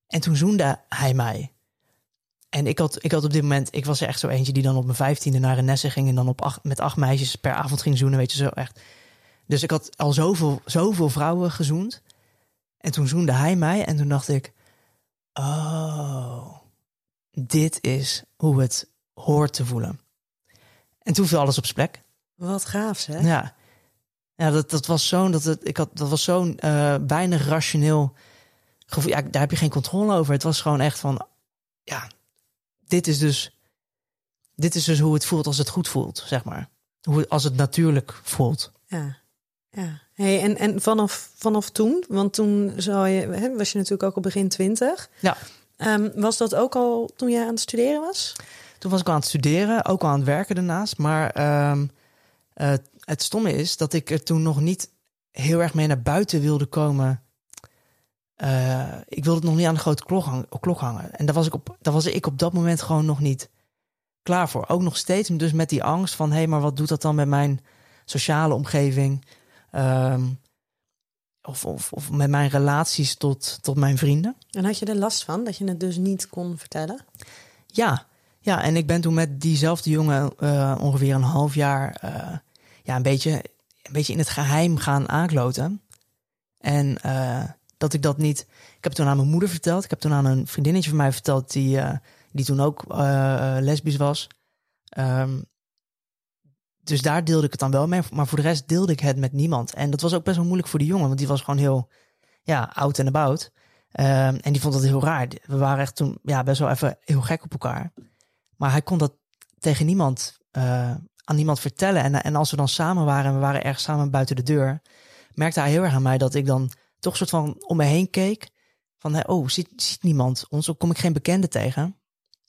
En toen zoende hij mij. En ik had, ik had op dit moment, ik was er echt zo eentje die dan op mijn vijftiende naar een nessen ging en dan op acht, met acht meisjes per avond ging zoenen, weet je zo echt. Dus ik had al zoveel, zoveel vrouwen gezoend. En toen zoende hij mij en toen dacht ik, oh, dit is hoe het hoort te voelen. En toen viel alles op zijn plek.
Wat gaaf, hè?
Ja, ja dat, dat was zo'n dat het, ik had, dat was zo'n eh weinig rationeel gevoel. Ja, daar heb je geen controle over. Het was gewoon echt van, ja, dit is dus, dit is dus hoe het voelt als het goed voelt, zeg maar. Hoe als het natuurlijk voelt.
Ja. ja. Hey, en en vanaf, vanaf toen, want toen zou je, hè, was je natuurlijk ook al begin twintig.
Ja.
Ehm, was dat ook al toen jij aan het studeren was?
Toen was ik al aan het studeren, ook al aan het werken daarnaast. Maar ehm, eh, het stomme is dat ik er toen nog niet heel erg mee naar buiten wilde komen. Eh, ik wilde het nog niet aan de grote klok, hang- klok hangen. En daar was, ik op, daar was ik op dat moment gewoon nog niet klaar voor. Ook nog steeds dus met die angst van... hé, hey, maar wat doet dat dan met mijn sociale omgeving? Ehm, of, of, of met mijn relaties tot, tot mijn vrienden.
En had je er last van dat je het dus niet kon vertellen?
Ja, ja, en ik ben toen met diezelfde jongen eh, ongeveer een half jaar eh, ja, een, beetje, een beetje in het geheim gaan aankloten. En dat ik dat niet. Ik heb het toen aan mijn moeder verteld. Ik heb toen aan een vriendinnetje van mij verteld die, eh, die toen ook eh, lesbisch was. Ehm, dus daar deelde ik het dan wel mee. Maar voor de rest deelde ik het met niemand. En dat was ook best wel moeilijk voor die jongen, want die was gewoon heel ja, oud en about. Ehm, en die vond dat heel raar. We waren echt toen ja, best wel even heel gek op elkaar. Maar hij kon dat tegen niemand, eh, aan niemand vertellen. En, en als we dan samen waren en we waren ergens samen buiten de deur, merkte hij heel erg aan mij dat ik dan toch soort van om me heen keek. Van, oh, ziet, ziet niemand ons? Kom ik geen bekende tegen?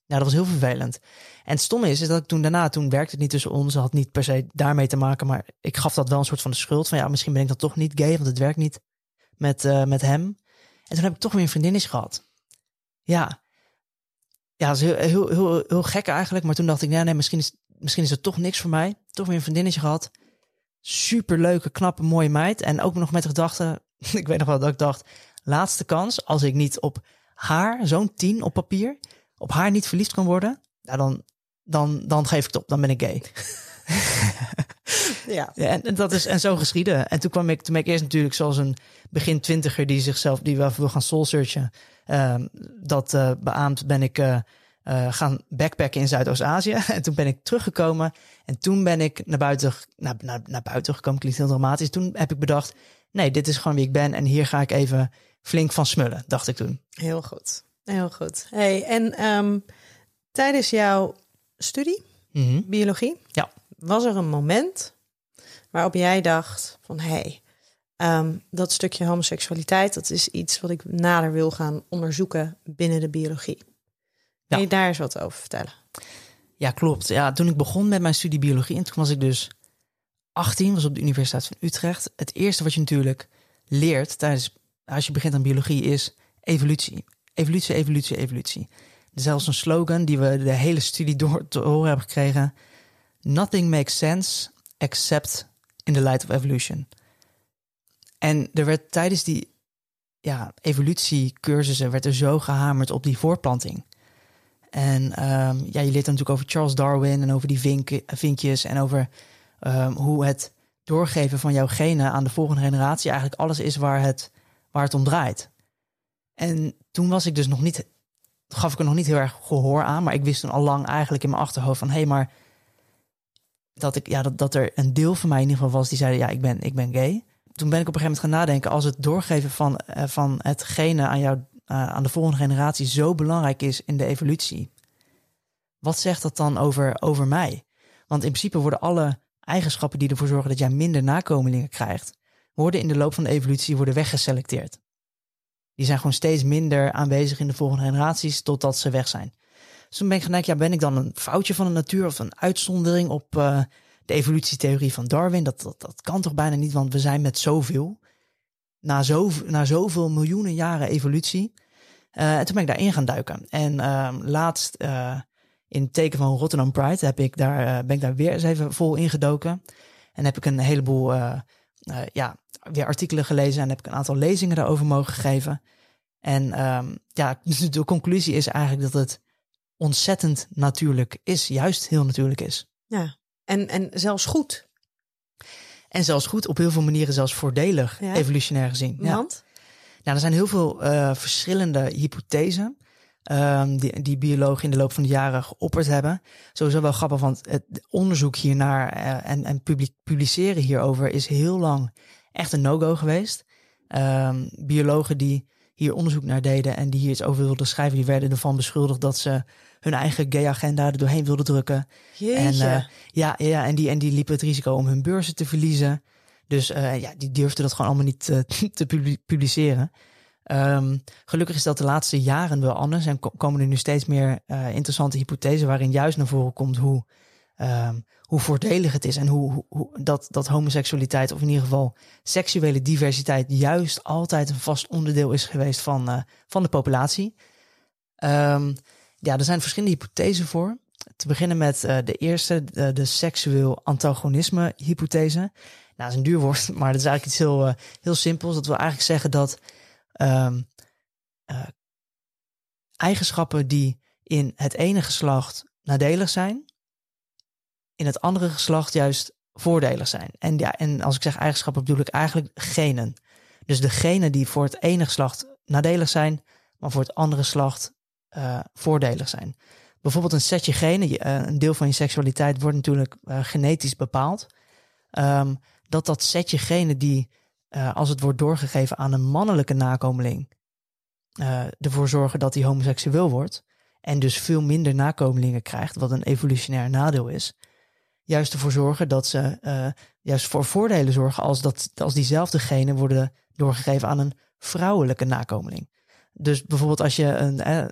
Ja, dat was heel vervelend. En het stomme is, is dat ik toen daarna, toen werkte het niet tussen ons, had niet per se daarmee te maken, maar ik gaf dat wel een soort van de schuld. Van ja, misschien ben ik dan toch niet gay, want het werkt niet met, eh, met hem. En toen heb ik toch weer een vriendinnetje gehad. Ja, ja, dat is heel, heel, heel, gek eigenlijk. Maar toen dacht ik, ja, nee, misschien is, misschien is het toch niks voor mij. Toch weer een vriendinnetje gehad. Super leuke, knappe, mooie meid. En ook nog met de gedachte, ik weet nog wel dat ik dacht, laatste kans, als ik niet op haar, zo'n tien op papier, op haar niet verliefd kan worden, ja, dan, dan, dan geef ik het op, dan ben ik gay.
Ja.
Ja, en, en dat is en zo geschieden. En toen kwam ik, toen ben ik eerst natuurlijk zoals een begin twintiger die zichzelf, die wel wil gaan soul searchen. Ehm, dat eh beaamt ben ik eh, eh, gaan backpacken in Zuidoost-Azië. En toen ben ik teruggekomen. En toen ben ik naar buiten, naar, naar, naar buiten gekomen. Klinkt heel dramatisch. Toen heb ik bedacht, nee, dit is gewoon wie ik ben. En hier ga ik even flink van smullen, dacht ik toen.
Heel goed. Heel goed. Hey, en ehm, tijdens jouw studie,
Mhm.
biologie,
Ja.
was er een moment waarop jij dacht van hé, hey, ehm, dat stukje homoseksualiteit, dat is iets wat ik nader wil gaan onderzoeken binnen de biologie. Kun
Ja.
je daar eens wat over vertellen?
Ja, klopt. Ja, toen ik begon met mijn studie biologie, en toen was ik dus 18, was op de Universiteit van Utrecht. Het eerste wat je natuurlijk leert tijdens, als je begint aan biologie, is evolutie. Evolutie, evolutie, evolutie. Zelfs een slogan die we de hele studie door te horen hebben gekregen. Nothing makes sense except in the light of evolution. En er werd tijdens die ja, evolutiecursussen werd er zo gehamerd op die voortplanting. En ehm, ja, je leert dan natuurlijk over Charles Darwin en over die vink, vinkjes en over ehm, hoe het doorgeven van jouw genen aan de volgende generatie eigenlijk alles is waar het, waar het om draait. En toen was ik dus nog niet, gaf ik er nog niet heel erg gehoor aan, maar ik wist toen al lang eigenlijk in mijn achterhoofd van hé, hey, maar dat, ik, ja, dat, dat er een deel van mij in ieder geval was die zeiden ja, ik ben, ik ben gay. Toen ben ik op een gegeven moment gaan nadenken, als het doorgeven van, eh, van het genen aan jou, eh, aan de volgende generatie zo belangrijk is in de evolutie, wat zegt dat dan over, over mij? Want in principe worden alle eigenschappen die ervoor zorgen dat jij minder nakomelingen krijgt, worden in de loop van de evolutie worden weggeselecteerd. Die zijn gewoon steeds minder aanwezig in de volgende generaties totdat ze weg zijn. Dus toen ben ik gedacht, ja, ben ik dan een foutje van de natuur of een uitzondering op eh, de evolutietheorie van Darwin? Dat, dat, dat kan toch bijna niet, want we zijn met zoveel. Na, zo, na zoveel miljoenen jaren evolutie. Eh, en toen ben ik daarin gaan duiken. En ehm, laatst eh, in het teken van Rotterdam Pride heb ik daar, eh, ben ik daar weer eens even vol ingedoken. En heb ik een heleboel eh, eh, ja, weer artikelen gelezen en heb ik een aantal lezingen daarover mogen geven. En ehm, ja, dus de conclusie is eigenlijk dat het ontzettend natuurlijk is, juist heel natuurlijk is.
Ja. En, en zelfs goed.
En zelfs goed, op heel veel manieren zelfs voordelig,
Ja.
evolutionair gezien. Ja.
Want?
Nou, er zijn heel veel verschillende hypothesen ehm, die, die biologen in de loop van de jaren geopperd hebben. Sowieso wel grappig, want het onderzoek hiernaar eh, en, en publi- publiceren hierover is heel lang echt een no-go geweest. Ehm, biologen die hier onderzoek naar deden en die hier iets over wilden schrijven, die werden ervan beschuldigd dat ze hun eigen gay agenda er doorheen wilden drukken.
Jeetje.
En, eh, ja, ja en, die, en die liepen het risico om hun beurzen te verliezen. Dus eh, ja, die durfden dat gewoon allemaal niet te publi- publiceren. Ehm, gelukkig is dat de laatste jaren wel anders en ko- komen er nu steeds meer eh, interessante hypothesen waarin juist naar voren komt hoe, ehm, hoe voordelig het is en hoe, hoe, dat, dat homoseksualiteit of in ieder geval seksuele diversiteit juist altijd een vast onderdeel is geweest van, eh, van de populatie. Ehm, ja, er zijn verschillende hypothesen voor. Te beginnen met eh, de eerste, de, seksueel antagonisme hypothese. dat is een duur woord, maar dat is eigenlijk iets heel, uh, heel simpels. Dat wil eigenlijk zeggen dat um, uh, eigenschappen die in het ene geslacht nadelig zijn, in het andere geslacht juist voordelig zijn. En, ja, en als ik zeg eigenschappen bedoel ik eigenlijk genen. Dus de genen die voor het ene geslacht nadelig zijn, maar voor het andere geslacht uh, voordelig zijn. Bijvoorbeeld een setje genen, uh, een deel van je seksualiteit wordt natuurlijk genetisch bepaald. Um, dat dat setje genen die, als het wordt doorgegeven aan een mannelijke nakomeling, ervoor zorgen dat hij homoseksueel wordt en dus veel minder nakomelingen krijgt, wat een evolutionair nadeel is juist ervoor zorgen dat ze uh, juist voor voordelen zorgen als, dat, als diezelfde genen worden doorgegeven aan een vrouwelijke nakomeling. Dus bijvoorbeeld als je een, eh,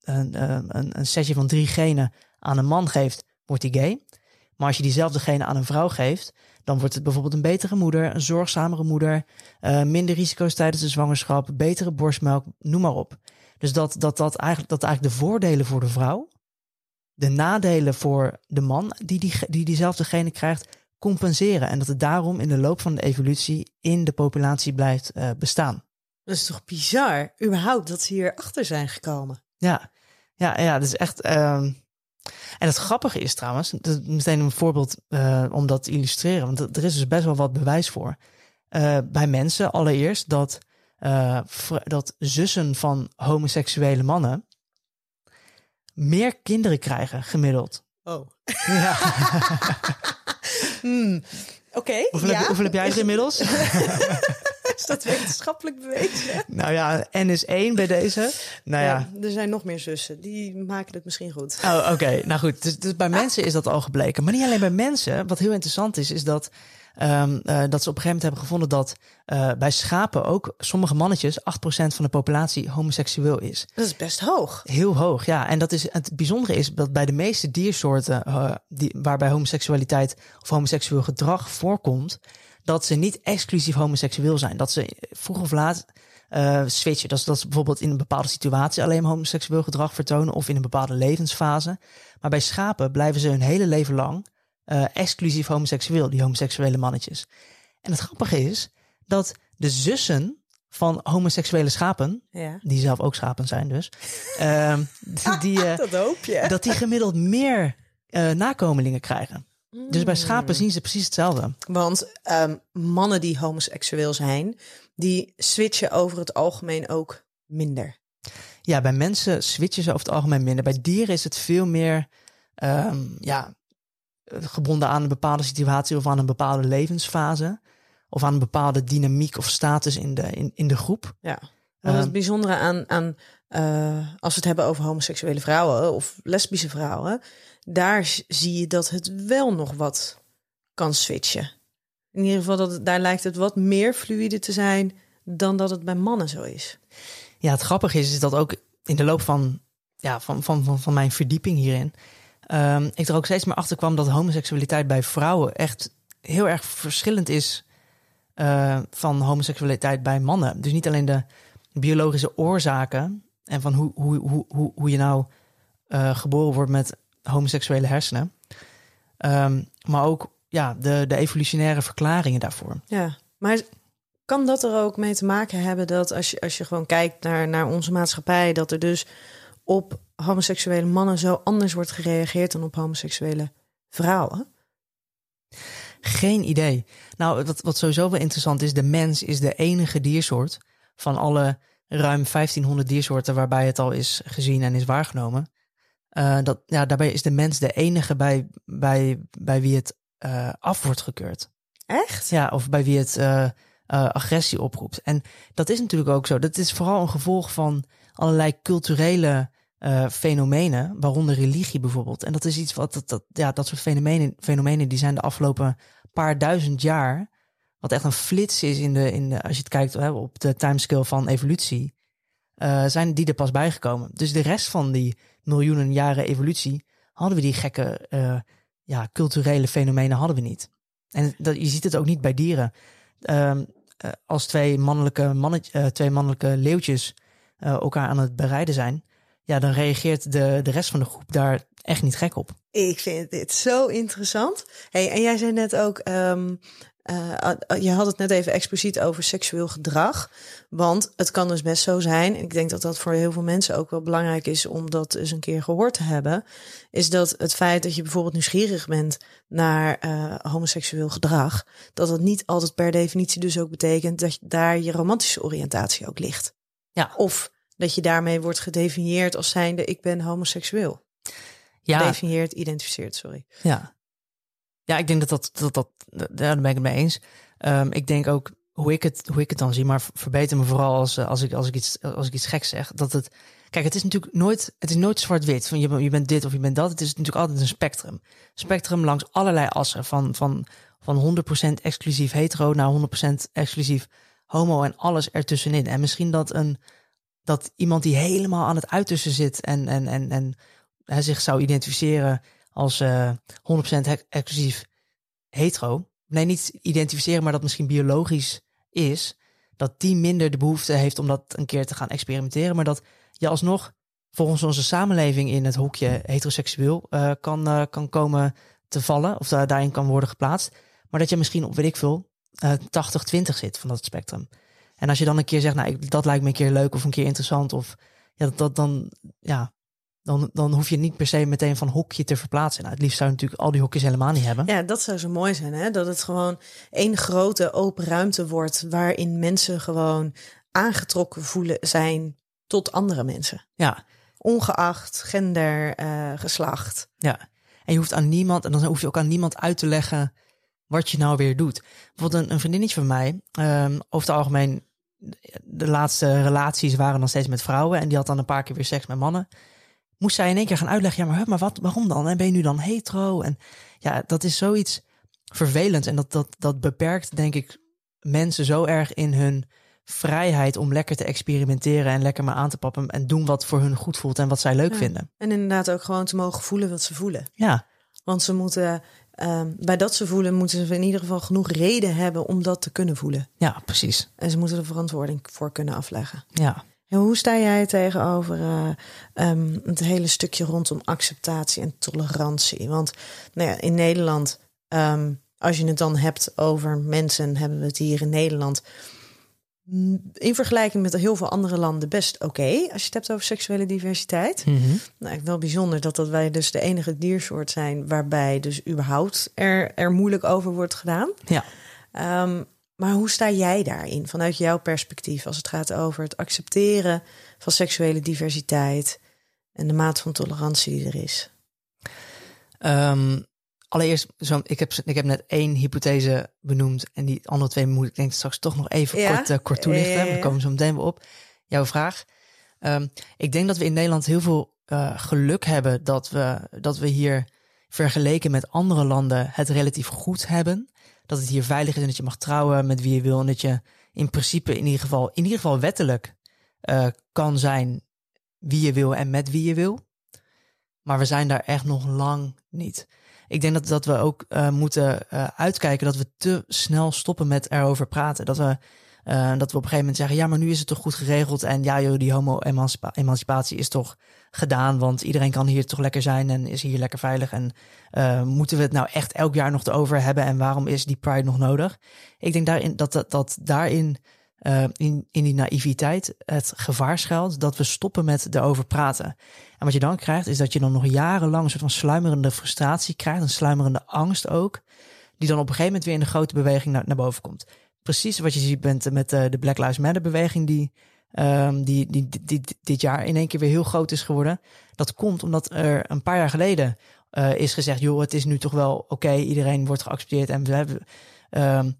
een, een, een setje van drie genen aan een man geeft, wordt hij gay. Maar als je diezelfde genen aan een vrouw geeft, dan wordt het bijvoorbeeld een betere moeder, een zorgzamere moeder, uh, minder risico's tijdens de zwangerschap, betere borstmelk, noem maar op. Dus dat, dat, dat, eigenlijk, dat eigenlijk de voordelen voor de vrouw de nadelen voor de man die, die, die diezelfde genen krijgt, compenseren. En dat het daarom in de loop van de evolutie in de populatie blijft uh, bestaan.
Dat is toch bizar, überhaupt, dat ze hier achter zijn gekomen.
Ja, ja, ja dat is echt. Uh, en het grappige is trouwens, meteen een voorbeeld uh, om dat te illustreren, want er is dus best wel wat bewijs voor. Uh, bij mensen allereerst dat, dat zussen van homoseksuele mannen meer kinderen krijgen gemiddeld.
Oh. Ja. hmm. Oké. Okay,
hoeveel, ja. hoeveel, heb jij er inmiddels?
Is dat wetenschappelijk bewezen?
Nou ja, N is één bij deze. Nou ja.
ja. Er zijn nog meer zussen. Die maken het misschien goed.
Oh, oké. Nou goed. Dus, dus bij mensen is dat al gebleken. Maar niet alleen bij mensen. Wat heel interessant is, is dat Um, uh, dat ze op een gegeven moment hebben gevonden dat uh, bij schapen ook sommige mannetjes, 8% van de populatie homoseksueel is.
Dat is best hoog.
Heel hoog, ja. En dat is, het bijzondere is dat bij de meeste diersoorten uh, die, waarbij homoseksualiteit of homoseksueel gedrag voorkomt, dat ze niet exclusief homoseksueel zijn. Dat ze vroeg of laat uh, switchen. Dat dat is bijvoorbeeld in een bepaalde situatie alleen homoseksueel gedrag vertonen of in een bepaalde levensfase. Maar bij schapen blijven ze hun hele leven lang uh, exclusief homoseksueel, die homoseksuele mannetjes. En het grappige is dat de zussen van homoseksuele schapen, ja. die zelf ook schapen zijn dus, uh, die, uh,
dat, hoop je.
dat die gemiddeld meer nakomelingen krijgen. Mm. Dus bij schapen zien ze precies hetzelfde.
Want um, mannen die homoseksueel zijn, die switchen over het algemeen ook minder.
Ja, bij mensen switchen ze over het algemeen minder. Bij dieren is het veel meer um, ja, gebonden aan een bepaalde situatie of aan een bepaalde levensfase. Of aan een bepaalde dynamiek of status in de, in, in de groep.
Ja. Wat het ehm, bijzondere aan, aan uh, als we het hebben over homoseksuele vrouwen of lesbische vrouwen, daar zie je dat het wel nog wat kan switchen. In ieder geval, dat, daar lijkt het wat meer fluide te zijn dan dat het bij mannen zo is.
Ja, het grappige is, is dat ook in de loop van, ja, van, van, van, van mijn verdieping hierin, um, ik er ook steeds meer achter kwam dat homoseksualiteit bij vrouwen echt heel erg verschillend is uh, van homoseksualiteit bij mannen. Dus niet alleen de biologische oorzaken en van hoe, hoe, hoe, hoe, hoe je nou uh, geboren wordt met homoseksuele hersenen, um, maar ook ja, de, de evolutionaire verklaringen daarvoor.
Ja, maar kan dat er ook mee te maken hebben dat als je, als je gewoon kijkt naar, naar onze maatschappij, dat er dus op homoseksuele mannen zo anders wordt gereageerd dan op homoseksuele vrouwen?
Geen idee. Nou, wat, wat sowieso wel interessant is, de mens is de enige diersoort van alle ruim 1500 diersoorten waarbij het al is gezien en is waargenomen. Uh, dat, ja, daarbij is de mens de enige bij, bij, bij wie het uh, af wordt gekeurd.
Echt?
Ja, of bij wie het uh, agressie oproept. En dat is natuurlijk ook zo. Dat is vooral een gevolg van allerlei culturele fenomenen, waaronder religie bijvoorbeeld. En dat is iets wat, dat, dat, ja, dat soort fenomenen, fenomenen die zijn de afgelopen paar duizend jaar, wat echt een flits is in de, in de als je het kijkt hè, op de timescale van evolutie, zijn die er pas bijgekomen. Dus de rest van die miljoenen jaren evolutie hadden we die gekke uh, ja, culturele fenomenen hadden we niet. En dat, je ziet het ook niet bij dieren. Uh, als twee mannelijke, mannetje, twee mannelijke leeuwtjes elkaar aan het bereiden zijn, ja, dan reageert de, de rest van de groep daar echt niet gek op.
Ik vind dit zo interessant. Hey, en jij zei net ook, um, eh, je had het net even expliciet over seksueel gedrag. Want het kan dus best zo zijn. En ik denk dat dat voor heel veel mensen ook wel belangrijk is om dat eens een keer gehoord te hebben. Is dat het feit dat je bijvoorbeeld nieuwsgierig bent naar uh, homoseksueel gedrag. Dat dat niet altijd per definitie dus ook betekent dat daar je romantische oriëntatie ook ligt.
Ja.
Of dat je daarmee wordt gedefinieerd als zijnde ik ben homoseksueel.
Ja.
Gedefinieerd, identificeerd, sorry.
Ja. Ja, ik denk dat dat, dat, dat daar ben ik het mee eens. Um, ik denk ook hoe ik het, hoe ik het dan zie, maar verbeter me vooral als, eh, als, ik, als, ik iets, als ik iets geks zeg. Dat het, kijk, het is natuurlijk nooit, het is nooit zwart-wit. Van je, je bent dit of je bent dat. Het is natuurlijk altijd een spectrum. Spectrum langs allerlei assen. Van, van, van 100% exclusief hetero naar 100% exclusief homo en alles ertussenin. En misschien dat een dat iemand die helemaal aan het uiterste zit en, en, en, en hij zich zou identificeren als uh, eh, 100% exclusief hetero. Nee, niet identificeren, maar dat misschien biologisch is. Dat die minder de behoefte heeft om dat een keer te gaan experimenteren. Maar dat je alsnog volgens onze samenleving in het hoekje heteroseksueel uh, kan, uh, kan komen te vallen. Of daarin kan worden geplaatst. Maar dat je misschien op, weet ik veel, 80-20 zit van dat spectrum. En als je dan een keer zegt, nou, ik, dat lijkt me een keer leuk of een keer interessant. Of ja, dat dan, ja, dan, dan hoef je niet per se meteen van hokje te verplaatsen. Nou, het liefst zou je natuurlijk al die hokjes helemaal niet hebben.
Ja, dat zou zo mooi zijn, hè? Dat het gewoon één grote open ruimte wordt waarin mensen gewoon aangetrokken voelen zijn tot andere mensen.
Ja.
Ongeacht gender, uh, geslacht.
Ja. En je hoeft aan niemand, en dan hoef je ook aan niemand uit te leggen wat je nou weer doet. Bijvoorbeeld een, een vriendinnetje van mij, um, over het algemeen, de laatste relaties waren dan steeds met vrouwen en die had dan een paar keer weer seks met mannen moest zij in één keer gaan uitleggen, ja, maar, maar wat, waarom dan? En ben je nu dan hetero? En ja, dat is zoiets vervelends. En dat, dat, dat beperkt, denk ik, mensen zo erg in hun vrijheid om lekker te experimenteren en lekker maar aan te pappen en doen wat voor hun goed voelt en wat zij leuk vinden.
En inderdaad ook gewoon te mogen voelen wat ze voelen.
Ja.
Want ze moeten, um, bij dat ze voelen, moeten ze in ieder geval genoeg reden hebben om dat te kunnen voelen.
Ja, precies.
En ze moeten er verantwoording voor kunnen afleggen.
Ja.
En hoe sta jij tegenover uh, um, het hele stukje rondom acceptatie en tolerantie? Want nou ja, in Nederland, um, als je het dan hebt over mensen, hebben we het hier in Nederland mm, in vergelijking met heel veel andere landen best oké. als je het hebt over seksuele diversiteit.
Mm -hmm.
Nou, wel bijzonder dat, dat wij dus de enige diersoort zijn waarbij dus überhaupt er, er moeilijk over wordt gedaan.
Ja.
Um, maar hoe sta jij daarin vanuit jouw perspectief als het gaat over het accepteren van seksuele diversiteit en de maat van tolerantie die er is?
Um, allereerst, zo, ik, heb, ik heb net één hypothese benoemd en die andere twee moet ik denk straks toch nog even kort, uh, kort toelichten. We komen zo meteen weer op. Jouw vraag. Um, ik denk dat we in Nederland heel veel uh, geluk hebben dat we, dat we hier vergeleken met andere landen het relatief goed hebben dat het hier veilig is en dat je mag trouwen met wie je wil. En dat je in principe in ieder geval, in ieder geval wettelijk uh, kan zijn wie je wil en met wie je wil. Maar we zijn daar echt nog lang niet. Ik denk dat, dat we ook uh, moeten uh, uitkijken dat we te snel stoppen met erover praten. Dat we, dat we op een gegeven moment zeggen, ja, maar nu is het toch goed geregeld. En ja, joh, die homo-emancipatie is toch gedaan. Want iedereen kan hier toch lekker zijn en is hier lekker veilig. En uh, moeten we het nou echt elk jaar nog over hebben? En waarom is die Pride nog nodig? Ik denk daarin dat, dat, dat daarin uh, in, in die naïviteit het gevaar schuilt dat we stoppen met erover praten. En wat je dan krijgt, is dat je dan nog jarenlang een soort van sluimerende frustratie krijgt, een sluimerende angst ook, die dan op een gegeven moment weer in de grote beweging naar, naar boven komt. Precies wat je ziet met de Black Lives Matter beweging die um, die, die, dit jaar in één keer weer heel groot is geworden. Dat komt omdat er een paar jaar geleden uh, is gezegd, joh, het is nu toch wel oké, iedereen wordt geaccepteerd en we hebben um,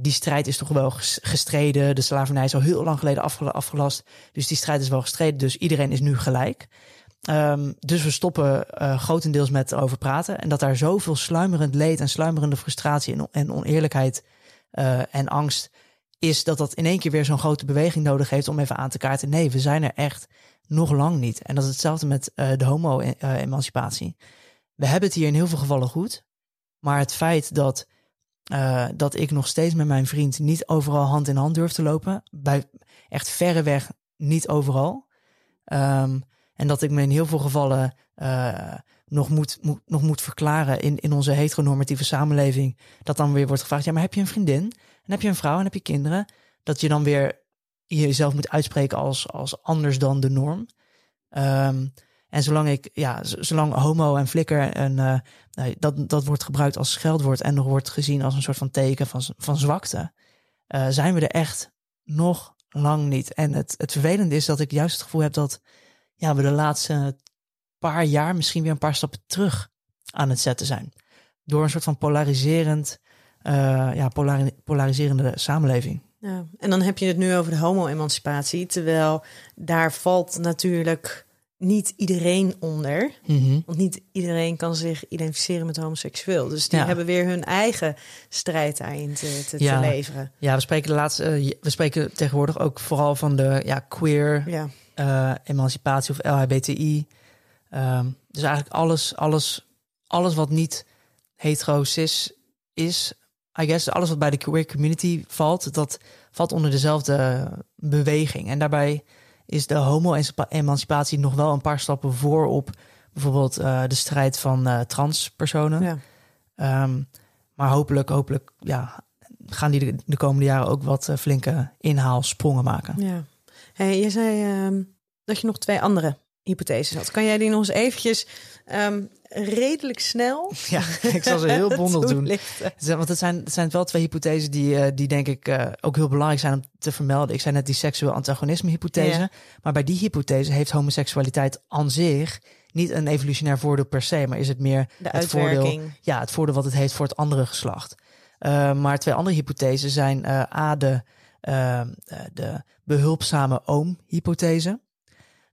die strijd is toch wel gestreden. De slavernij is al heel lang geleden afgelast. Dus die strijd is wel gestreden. Dus iedereen is nu gelijk. Um, dus we stoppen uh, grotendeels met over praten. En dat daar zoveel sluimerend leed en sluimerende frustratie en, oneerlijkheid en angst is dat dat in één keer weer zo'n grote beweging nodig heeft om even aan te kaarten. Nee, we zijn er echt nog lang niet. En dat is hetzelfde met uh, de homo-emancipatie. we hebben het hier in heel veel gevallen goed. Maar het feit dat, uh, dat ik nog steeds met mijn vriend niet overal hand in hand durf te lopen, bij echt verreweg niet overal. Um, en dat ik me in heel veel gevallen nog moet, moet, nog moet verklaren in, in onze heteronormatieve samenleving. Dat dan weer wordt gevraagd, ja, maar heb je een vriendin? En heb je een vrouw en heb je kinderen? Dat je dan weer jezelf moet uitspreken als, als anders dan de norm. Ehm, en zolang ik, ja, zolang homo en flikker en uh, dat, dat wordt gebruikt als scheldwoord en nog wordt gezien als een soort van teken van, van zwakte, uh, zijn we er echt nog lang niet. En het, het vervelende is dat ik juist het gevoel heb dat ja, we de laatste paar jaar misschien weer een paar stappen terug aan het zetten zijn. Door een soort van polariserend, uh, ja, polariserende samenleving.
Ja, en dan heb je het nu over de homo-emancipatie, terwijl daar valt natuurlijk niet iedereen onder.
Mhm.
Want niet iedereen kan zich identificeren met homoseksueel. Dus die hebben weer hun eigen strijd daarin te, te,
ja.
te, leveren.
Ja, we spreken de laatste. Uh, we spreken tegenwoordig ook vooral van de ja, queer
ja.
Uh, emancipatie of LHBTI. Um, dus eigenlijk alles, alles, alles wat niet hetero cis is, I guess, alles wat bij de queer community valt, dat valt onder dezelfde beweging. En daarbij is de homo-emancipatie nog wel een paar stappen voor op bijvoorbeeld uh, de strijd van uh, transpersonen.
Ja.
Um, maar hopelijk, hopelijk ja, gaan die de, de komende jaren ook wat uh, flinke inhaalsprongen maken.
Ja. Hey, je zei uh, dat je nog twee andere hypotheses had. Kan jij die nog eens eventjes um, redelijk snel...
Ja, ik zal ze heel bondel doen. Want het zijn, het zijn wel twee hypothesen die, uh, die denk ik uh, ook heel belangrijk zijn om te vermelden. Ik zei net die seksueel antagonisme hypothese.
Ja.
Maar bij die hypothese heeft homoseksualiteit aan zich niet een evolutionair voordeel per se, maar is het meer
De
het voordeel, ja, het voordeel wat het heeft voor het andere geslacht. Uh, maar twee andere hypothesen zijn A, de, de behulpzame oom-hypothese.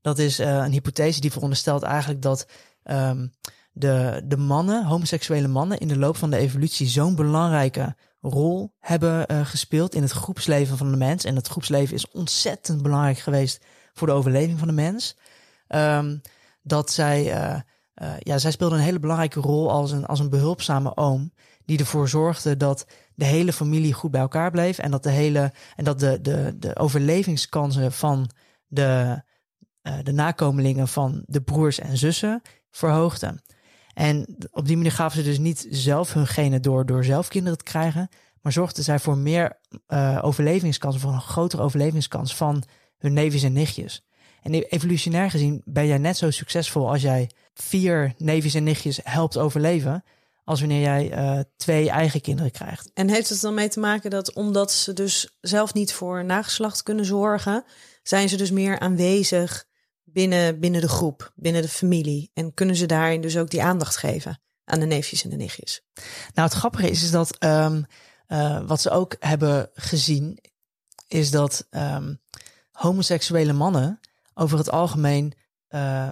Dat is uh, een hypothese die veronderstelt eigenlijk dat um, de, de mannen, homoseksuele mannen, in de loop van de evolutie zo'n belangrijke rol hebben uh, gespeeld in het groepsleven van de mens. En dat groepsleven is ontzettend belangrijk geweest voor de overleving van de mens. Um, dat zij, uh, ja, zij speelden een hele belangrijke rol als een, als een behulpzame oom. Die ervoor zorgde dat de hele familie goed bij elkaar bleef. En dat de, hele, en dat de, de, de overlevingskansen van de, uh, de nakomelingen van de broers en zussen verhoogden. En op die manier gaven ze dus niet zelf hun genen door, door zelf kinderen te krijgen. Maar zorgden zij voor meer uh, overlevingskansen, voor een grotere overlevingskans van hun neefjes en nichtjes. En evolutionair gezien ben jij net zo succesvol als jij vier neefjes en nichtjes helpt overleven. Als wanneer jij uh, twee eigen kinderen krijgt.
En heeft het dan mee te maken dat omdat ze dus zelf niet voor nageslacht kunnen zorgen, zijn ze dus meer aanwezig binnen, binnen de groep, binnen de familie. En kunnen ze daarin dus ook die aandacht geven aan de neefjes en de nichtjes.
Nou, het grappige is, is dat um, uh, wat ze ook hebben gezien, is dat um, homoseksuele mannen over het algemeen uh,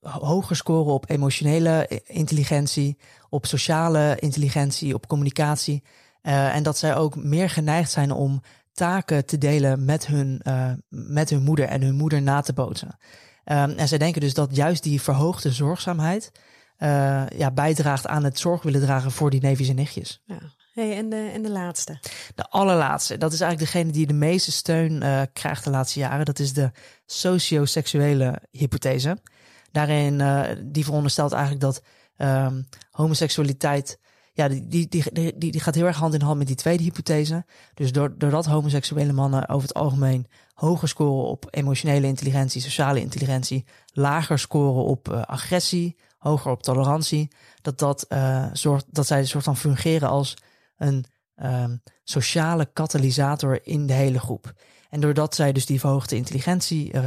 hoger scoren op emotionele intelligentie, op sociale intelligentie, op communicatie. En dat zij ook meer geneigd zijn om taken te delen met hun, met hun moeder en hun moeder na te bootsen. Um, en zij denken dus dat juist die verhoogde zorgzaamheid uh, ja, bijdraagt aan het zorg willen dragen voor die neefjes en nichtjes.
Ja. Hey, en, de, en de laatste?
De allerlaatste. Dat is eigenlijk degene die de meeste steun uh, krijgt de laatste jaren. Dat is de socioseksuele hypothese. Daarin, uh, die veronderstelt eigenlijk dat um, homoseksualiteit ja, die, die, die, die, die gaat heel erg hand in hand met die tweede hypothese. Dus doordat homoseksuele mannen over het algemeen hoger scoren op emotionele intelligentie, sociale intelligentie, lager scoren op uh, agressie, hoger op tolerantie, dat, dat, uh, zorgt, dat zij een soort van fungeren als een um, sociale katalysator in de hele groep. En doordat zij dus die verhoogde intelligentie, uh,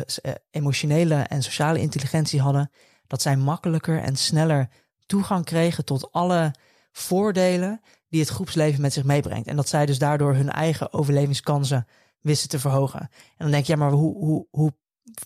emotionele en sociale intelligentie hadden, dat zij makkelijker en sneller toegang kregen tot alle voordelen die het groepsleven met zich meebrengt. En dat zij dus daardoor hun eigen overlevingskansen wisten te verhogen. En dan denk je, ja, maar hoe, hoe, hoe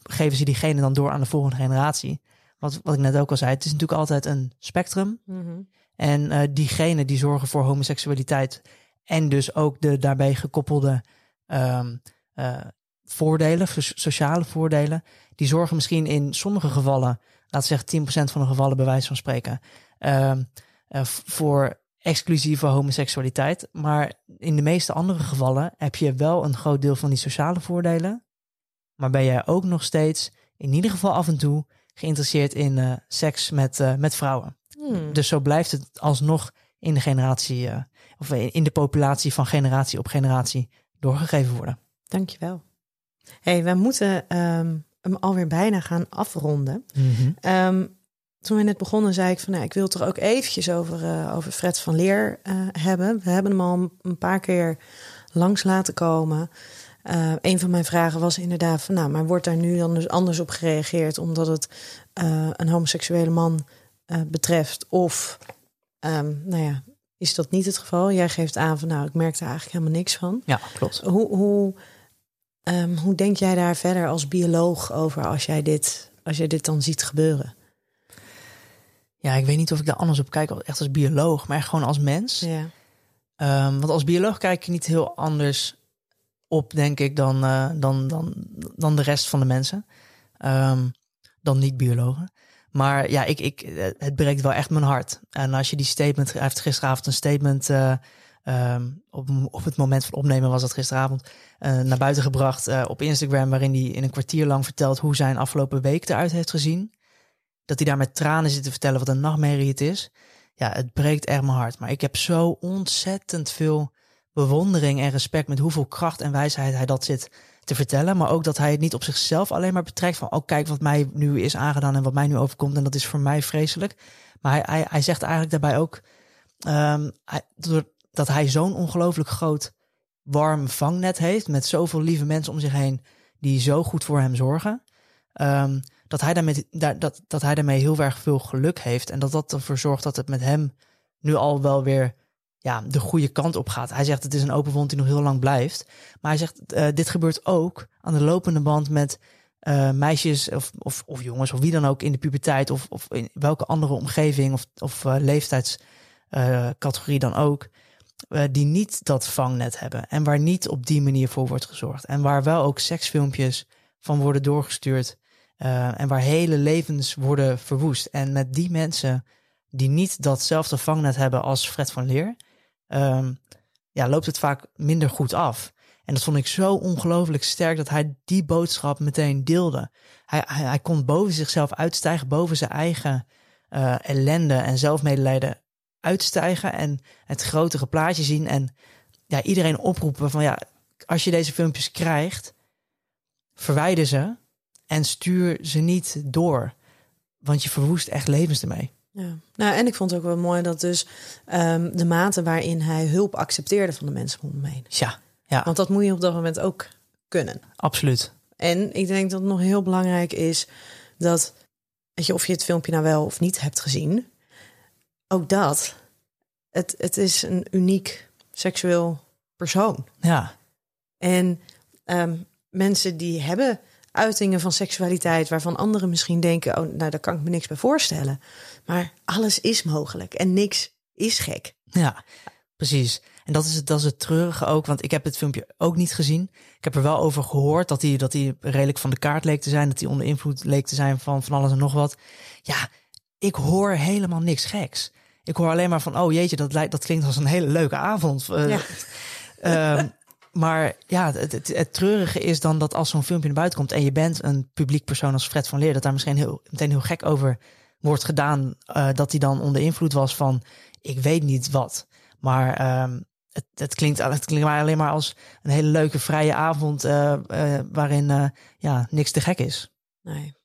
geven ze diegene dan door aan de volgende generatie? Wat, wat ik net ook al zei, het is natuurlijk altijd een spectrum.
Mm -hmm.
En uh, diegenen die zorgen voor homoseksualiteit en dus ook de daarbij gekoppelde um, uh, voordelen, sociale voordelen, die zorgen misschien in sommige gevallen, laten we zeggen 10% van de gevallen bij wijze van spreken, um, uh, voor exclusieve homoseksualiteit. Maar in de meeste andere gevallen heb je wel een groot deel van die sociale voordelen. Maar ben jij ook nog steeds, in ieder geval af en toe, geïnteresseerd in eh, seks met, eh, met vrouwen.
Hmm.
Dus zo blijft het alsnog in de generatie, eh, of in de populatie van generatie op generatie doorgegeven worden.
Dankjewel. hey, we moeten ehm, hem alweer bijna gaan afronden. Ehm, toen we net begonnen, zei ik van nou, ik wil het er ook eventjes over, eh, over Fred van Leer eh, hebben. We hebben hem al een paar keer langs laten komen. Eh, een van mijn vragen was inderdaad van nou, maar wordt daar nu dan dus anders op gereageerd omdat het een homoseksuele man betreft? Of ehm, nou ja, is dat niet het geval? Jij geeft aan van nou, ik merk daar eigenlijk helemaal niks van.
Ja, klopt.
Hoe, hoe, ehm, hoe denk jij daar verder als bioloog over als jij dit, als jij dit dan ziet gebeuren?
Ja, ik weet niet of ik daar anders op kijk, echt als bioloog, maar gewoon als mens.
Ja.
Ehm, want als bioloog kijk je niet heel anders op, denk ik, dan, eh, dan, dan, dan de rest van de mensen. Ehm, dan niet-biologen. Maar ja, ik, ik, eh, het breekt wel echt mijn hart. En als je die statement, hij heeft gisteravond een statement, eh, ehm, op, op het moment van opnemen was dat gisteravond, naar buiten gebracht op Instagram, waarin hij in een kwartier lang vertelt hoe zijn afgelopen week eruit heeft gezien. Dat hij daar met tranen zit te vertellen wat een nachtmerrie het is. Ja, het breekt echt mijn hart. Maar ik heb zo ontzettend veel bewondering en respect met hoeveel kracht en wijsheid hij dat zit te vertellen. Maar ook dat hij het niet op zichzelf alleen maar betrekt van, oh kijk wat mij nu is aangedaan en wat mij nu overkomt en dat is voor mij vreselijk. Maar hij, hij, zegt eigenlijk daarbij ook ehm, hij, dat hij zo'n ongelooflijk groot warm vangnet heeft met zoveel lieve mensen om zich heen die zo goed voor hem zorgen. ehm, dat, hij daarmee, daar, dat, dat hij daarmee heel erg veel geluk heeft. En dat dat ervoor zorgt dat het met hem nu al wel weer ja, de goede kant op gaat. Hij zegt het is een open wond die nog heel lang blijft. Maar hij zegt eh, dit gebeurt ook aan de lopende band met eh, meisjes of, of, of jongens of wie dan ook in de puberteit of, of in welke andere omgeving of, of eh, leeftijdscategorie dan ook. die niet dat vangnet hebben en waar niet op die manier voor wordt gezorgd. En waar wel ook seksfilmpjes van worden doorgestuurd. Eh, en waar hele levens worden verwoest. En met die mensen die niet datzelfde vangnet hebben als Fred van Leer, ehm, ja, loopt het vaak minder goed af. En dat vond ik zo ongelooflijk sterk dat hij die boodschap meteen deelde. Hij, hij, kon boven zichzelf uitstijgen, boven zijn eigen eh, ellende en zelfmedelijden uitstijgen en het grotere plaatje zien. En ja, iedereen oproepen van ja, als je deze filmpjes krijgt, verwijder ze en stuur ze niet door. Want je verwoest echt levens ermee.
Ja. Nou, en ik vond het ook wel mooi dat dus ehm, de mate waarin hij hulp accepteerde van de mensen om hem heen.
Ja, ja,
Want dat moet je op dat moment ook kunnen.
absoluut.
En ik denk dat het nog heel belangrijk is dat, weet je, of je het filmpje nou wel of niet hebt gezien, ook dat, het, het is een uniek seksueel persoon.
Ja,
En ehm, mensen die hebben uitingen van seksualiteit waarvan anderen misschien denken, oh, nou daar kan ik me niks bij voorstellen. Maar alles is mogelijk en niks is gek.
Ja, precies. En dat is, het, dat is het treurige ook, want ik heb het filmpje ook niet gezien. Ik heb er wel over gehoord dat hij, dat hij redelijk van de kaart leek te zijn, dat hij onder invloed leek te zijn van, van alles en nog wat. Ja, ik hoor helemaal niks geks. Ik hoor alleen maar van, oh jeetje, dat, lijkt, dat klinkt als een hele leuke avond. Eh,
Ja.
Ehm, maar ja, het, treurige is dan dat als zo'n filmpje naar buiten komt en je bent een publiek persoon als Fred van Leer, dat daar misschien heel, meteen heel gek over wordt gedaan, eh, dat hij dan onder invloed was van, ik weet niet wat. Maar ehm, het, het, klinkt, het klinkt alleen maar als een hele leuke vrije avond eh, eh, waarin ja, niks te gek is.
Nee.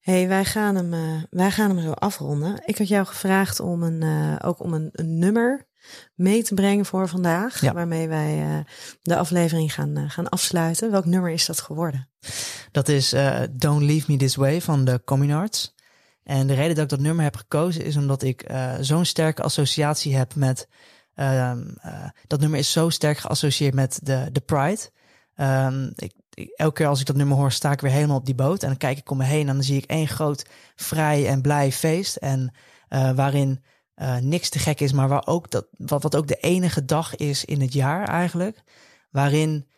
hey, wij, gaan hem, wij gaan hem zo afronden. Ik had jou gevraagd om een, ook om een, een nummer mee te brengen voor vandaag.
Ja.
Waarmee wij eh, de aflevering gaan, eh, gaan afsluiten. Welk nummer is dat geworden?
Dat is eh, Don't Leave Me This Way van de Communards. En de reden dat ik dat nummer heb gekozen is omdat ik zo'n sterke associatie heb met. ehm, eh, dat nummer is zo sterk geassocieerd met de, de Pride. Ehm, ik, ik- elke keer als ik dat nummer hoor, sta ik weer helemaal op die boot. En dan kijk ik om me heen en dan zie ik één groot vrij en blij feest. En waarin eh, niks te gek is, maar waar ook dat, wat, wat ook de enige dag is in het jaar eigenlijk. Waarin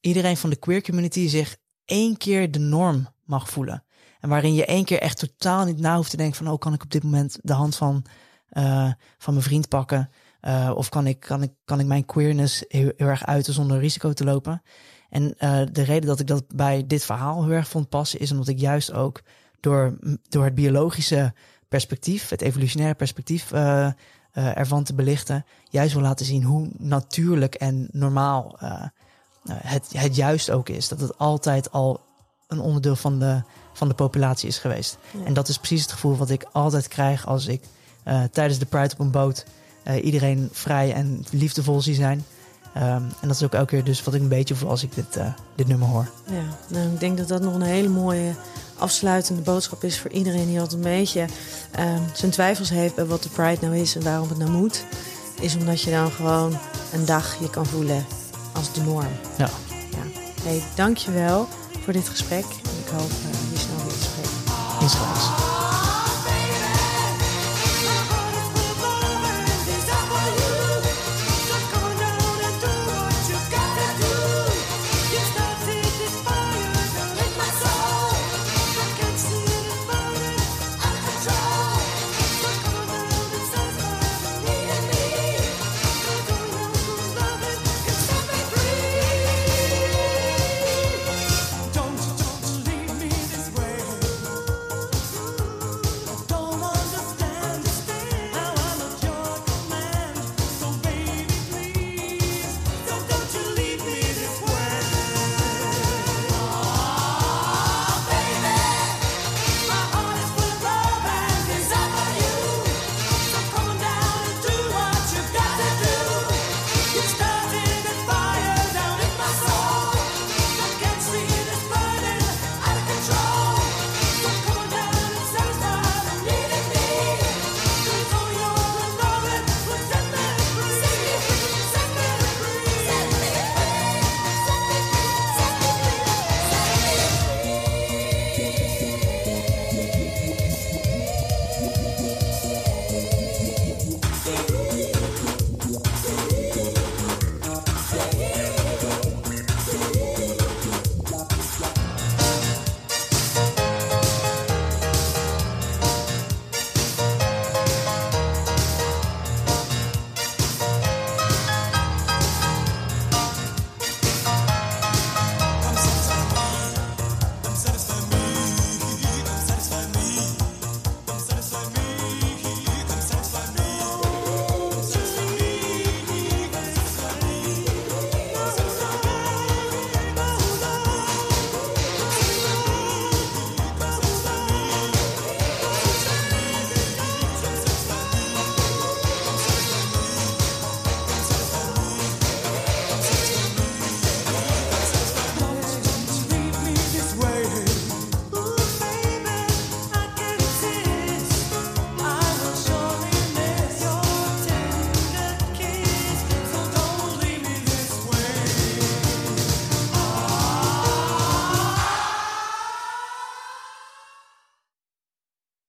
iedereen van de queer community zich één keer de norm mag voelen. En waarin je één keer echt totaal niet na hoeft te denken van... oh, kan ik op dit moment de hand van, eh, van mijn vriend pakken? Eh, of kan ik, kan, ik, kan ik mijn queerness heel, erg uiten zonder risico te lopen? En de reden dat ik dat bij dit verhaal heel erg vond passen... is omdat ik juist ook door, door het biologische perspectief, het evolutionaire perspectief uh, uh, ervan te belichten, juist wil laten zien hoe natuurlijk en normaal uh, het, het juist ook is. Dat het altijd al een onderdeel van de, van de populatie is geweest. Ja. En dat is precies het gevoel wat ik altijd krijg als ik tijdens de Pride op een boot iedereen vrij en liefdevol zie zijn. Um, en dat is ook elke keer dus wat ik een beetje voel als ik dit, uh, dit nummer hoor.
Ja, nou, ik denk dat dat nog een hele mooie afsluitende boodschap is voor iedereen die altijd een beetje um, zijn twijfels heeft bij wat de Pride nou is en waarom het nou moet. Is omdat je dan gewoon een dag je kan voelen als de norm.
Ja.
ja. Hey, dankjewel voor dit gesprek. Ik hoop uh, je snel weer te spreken.
Insgelijks.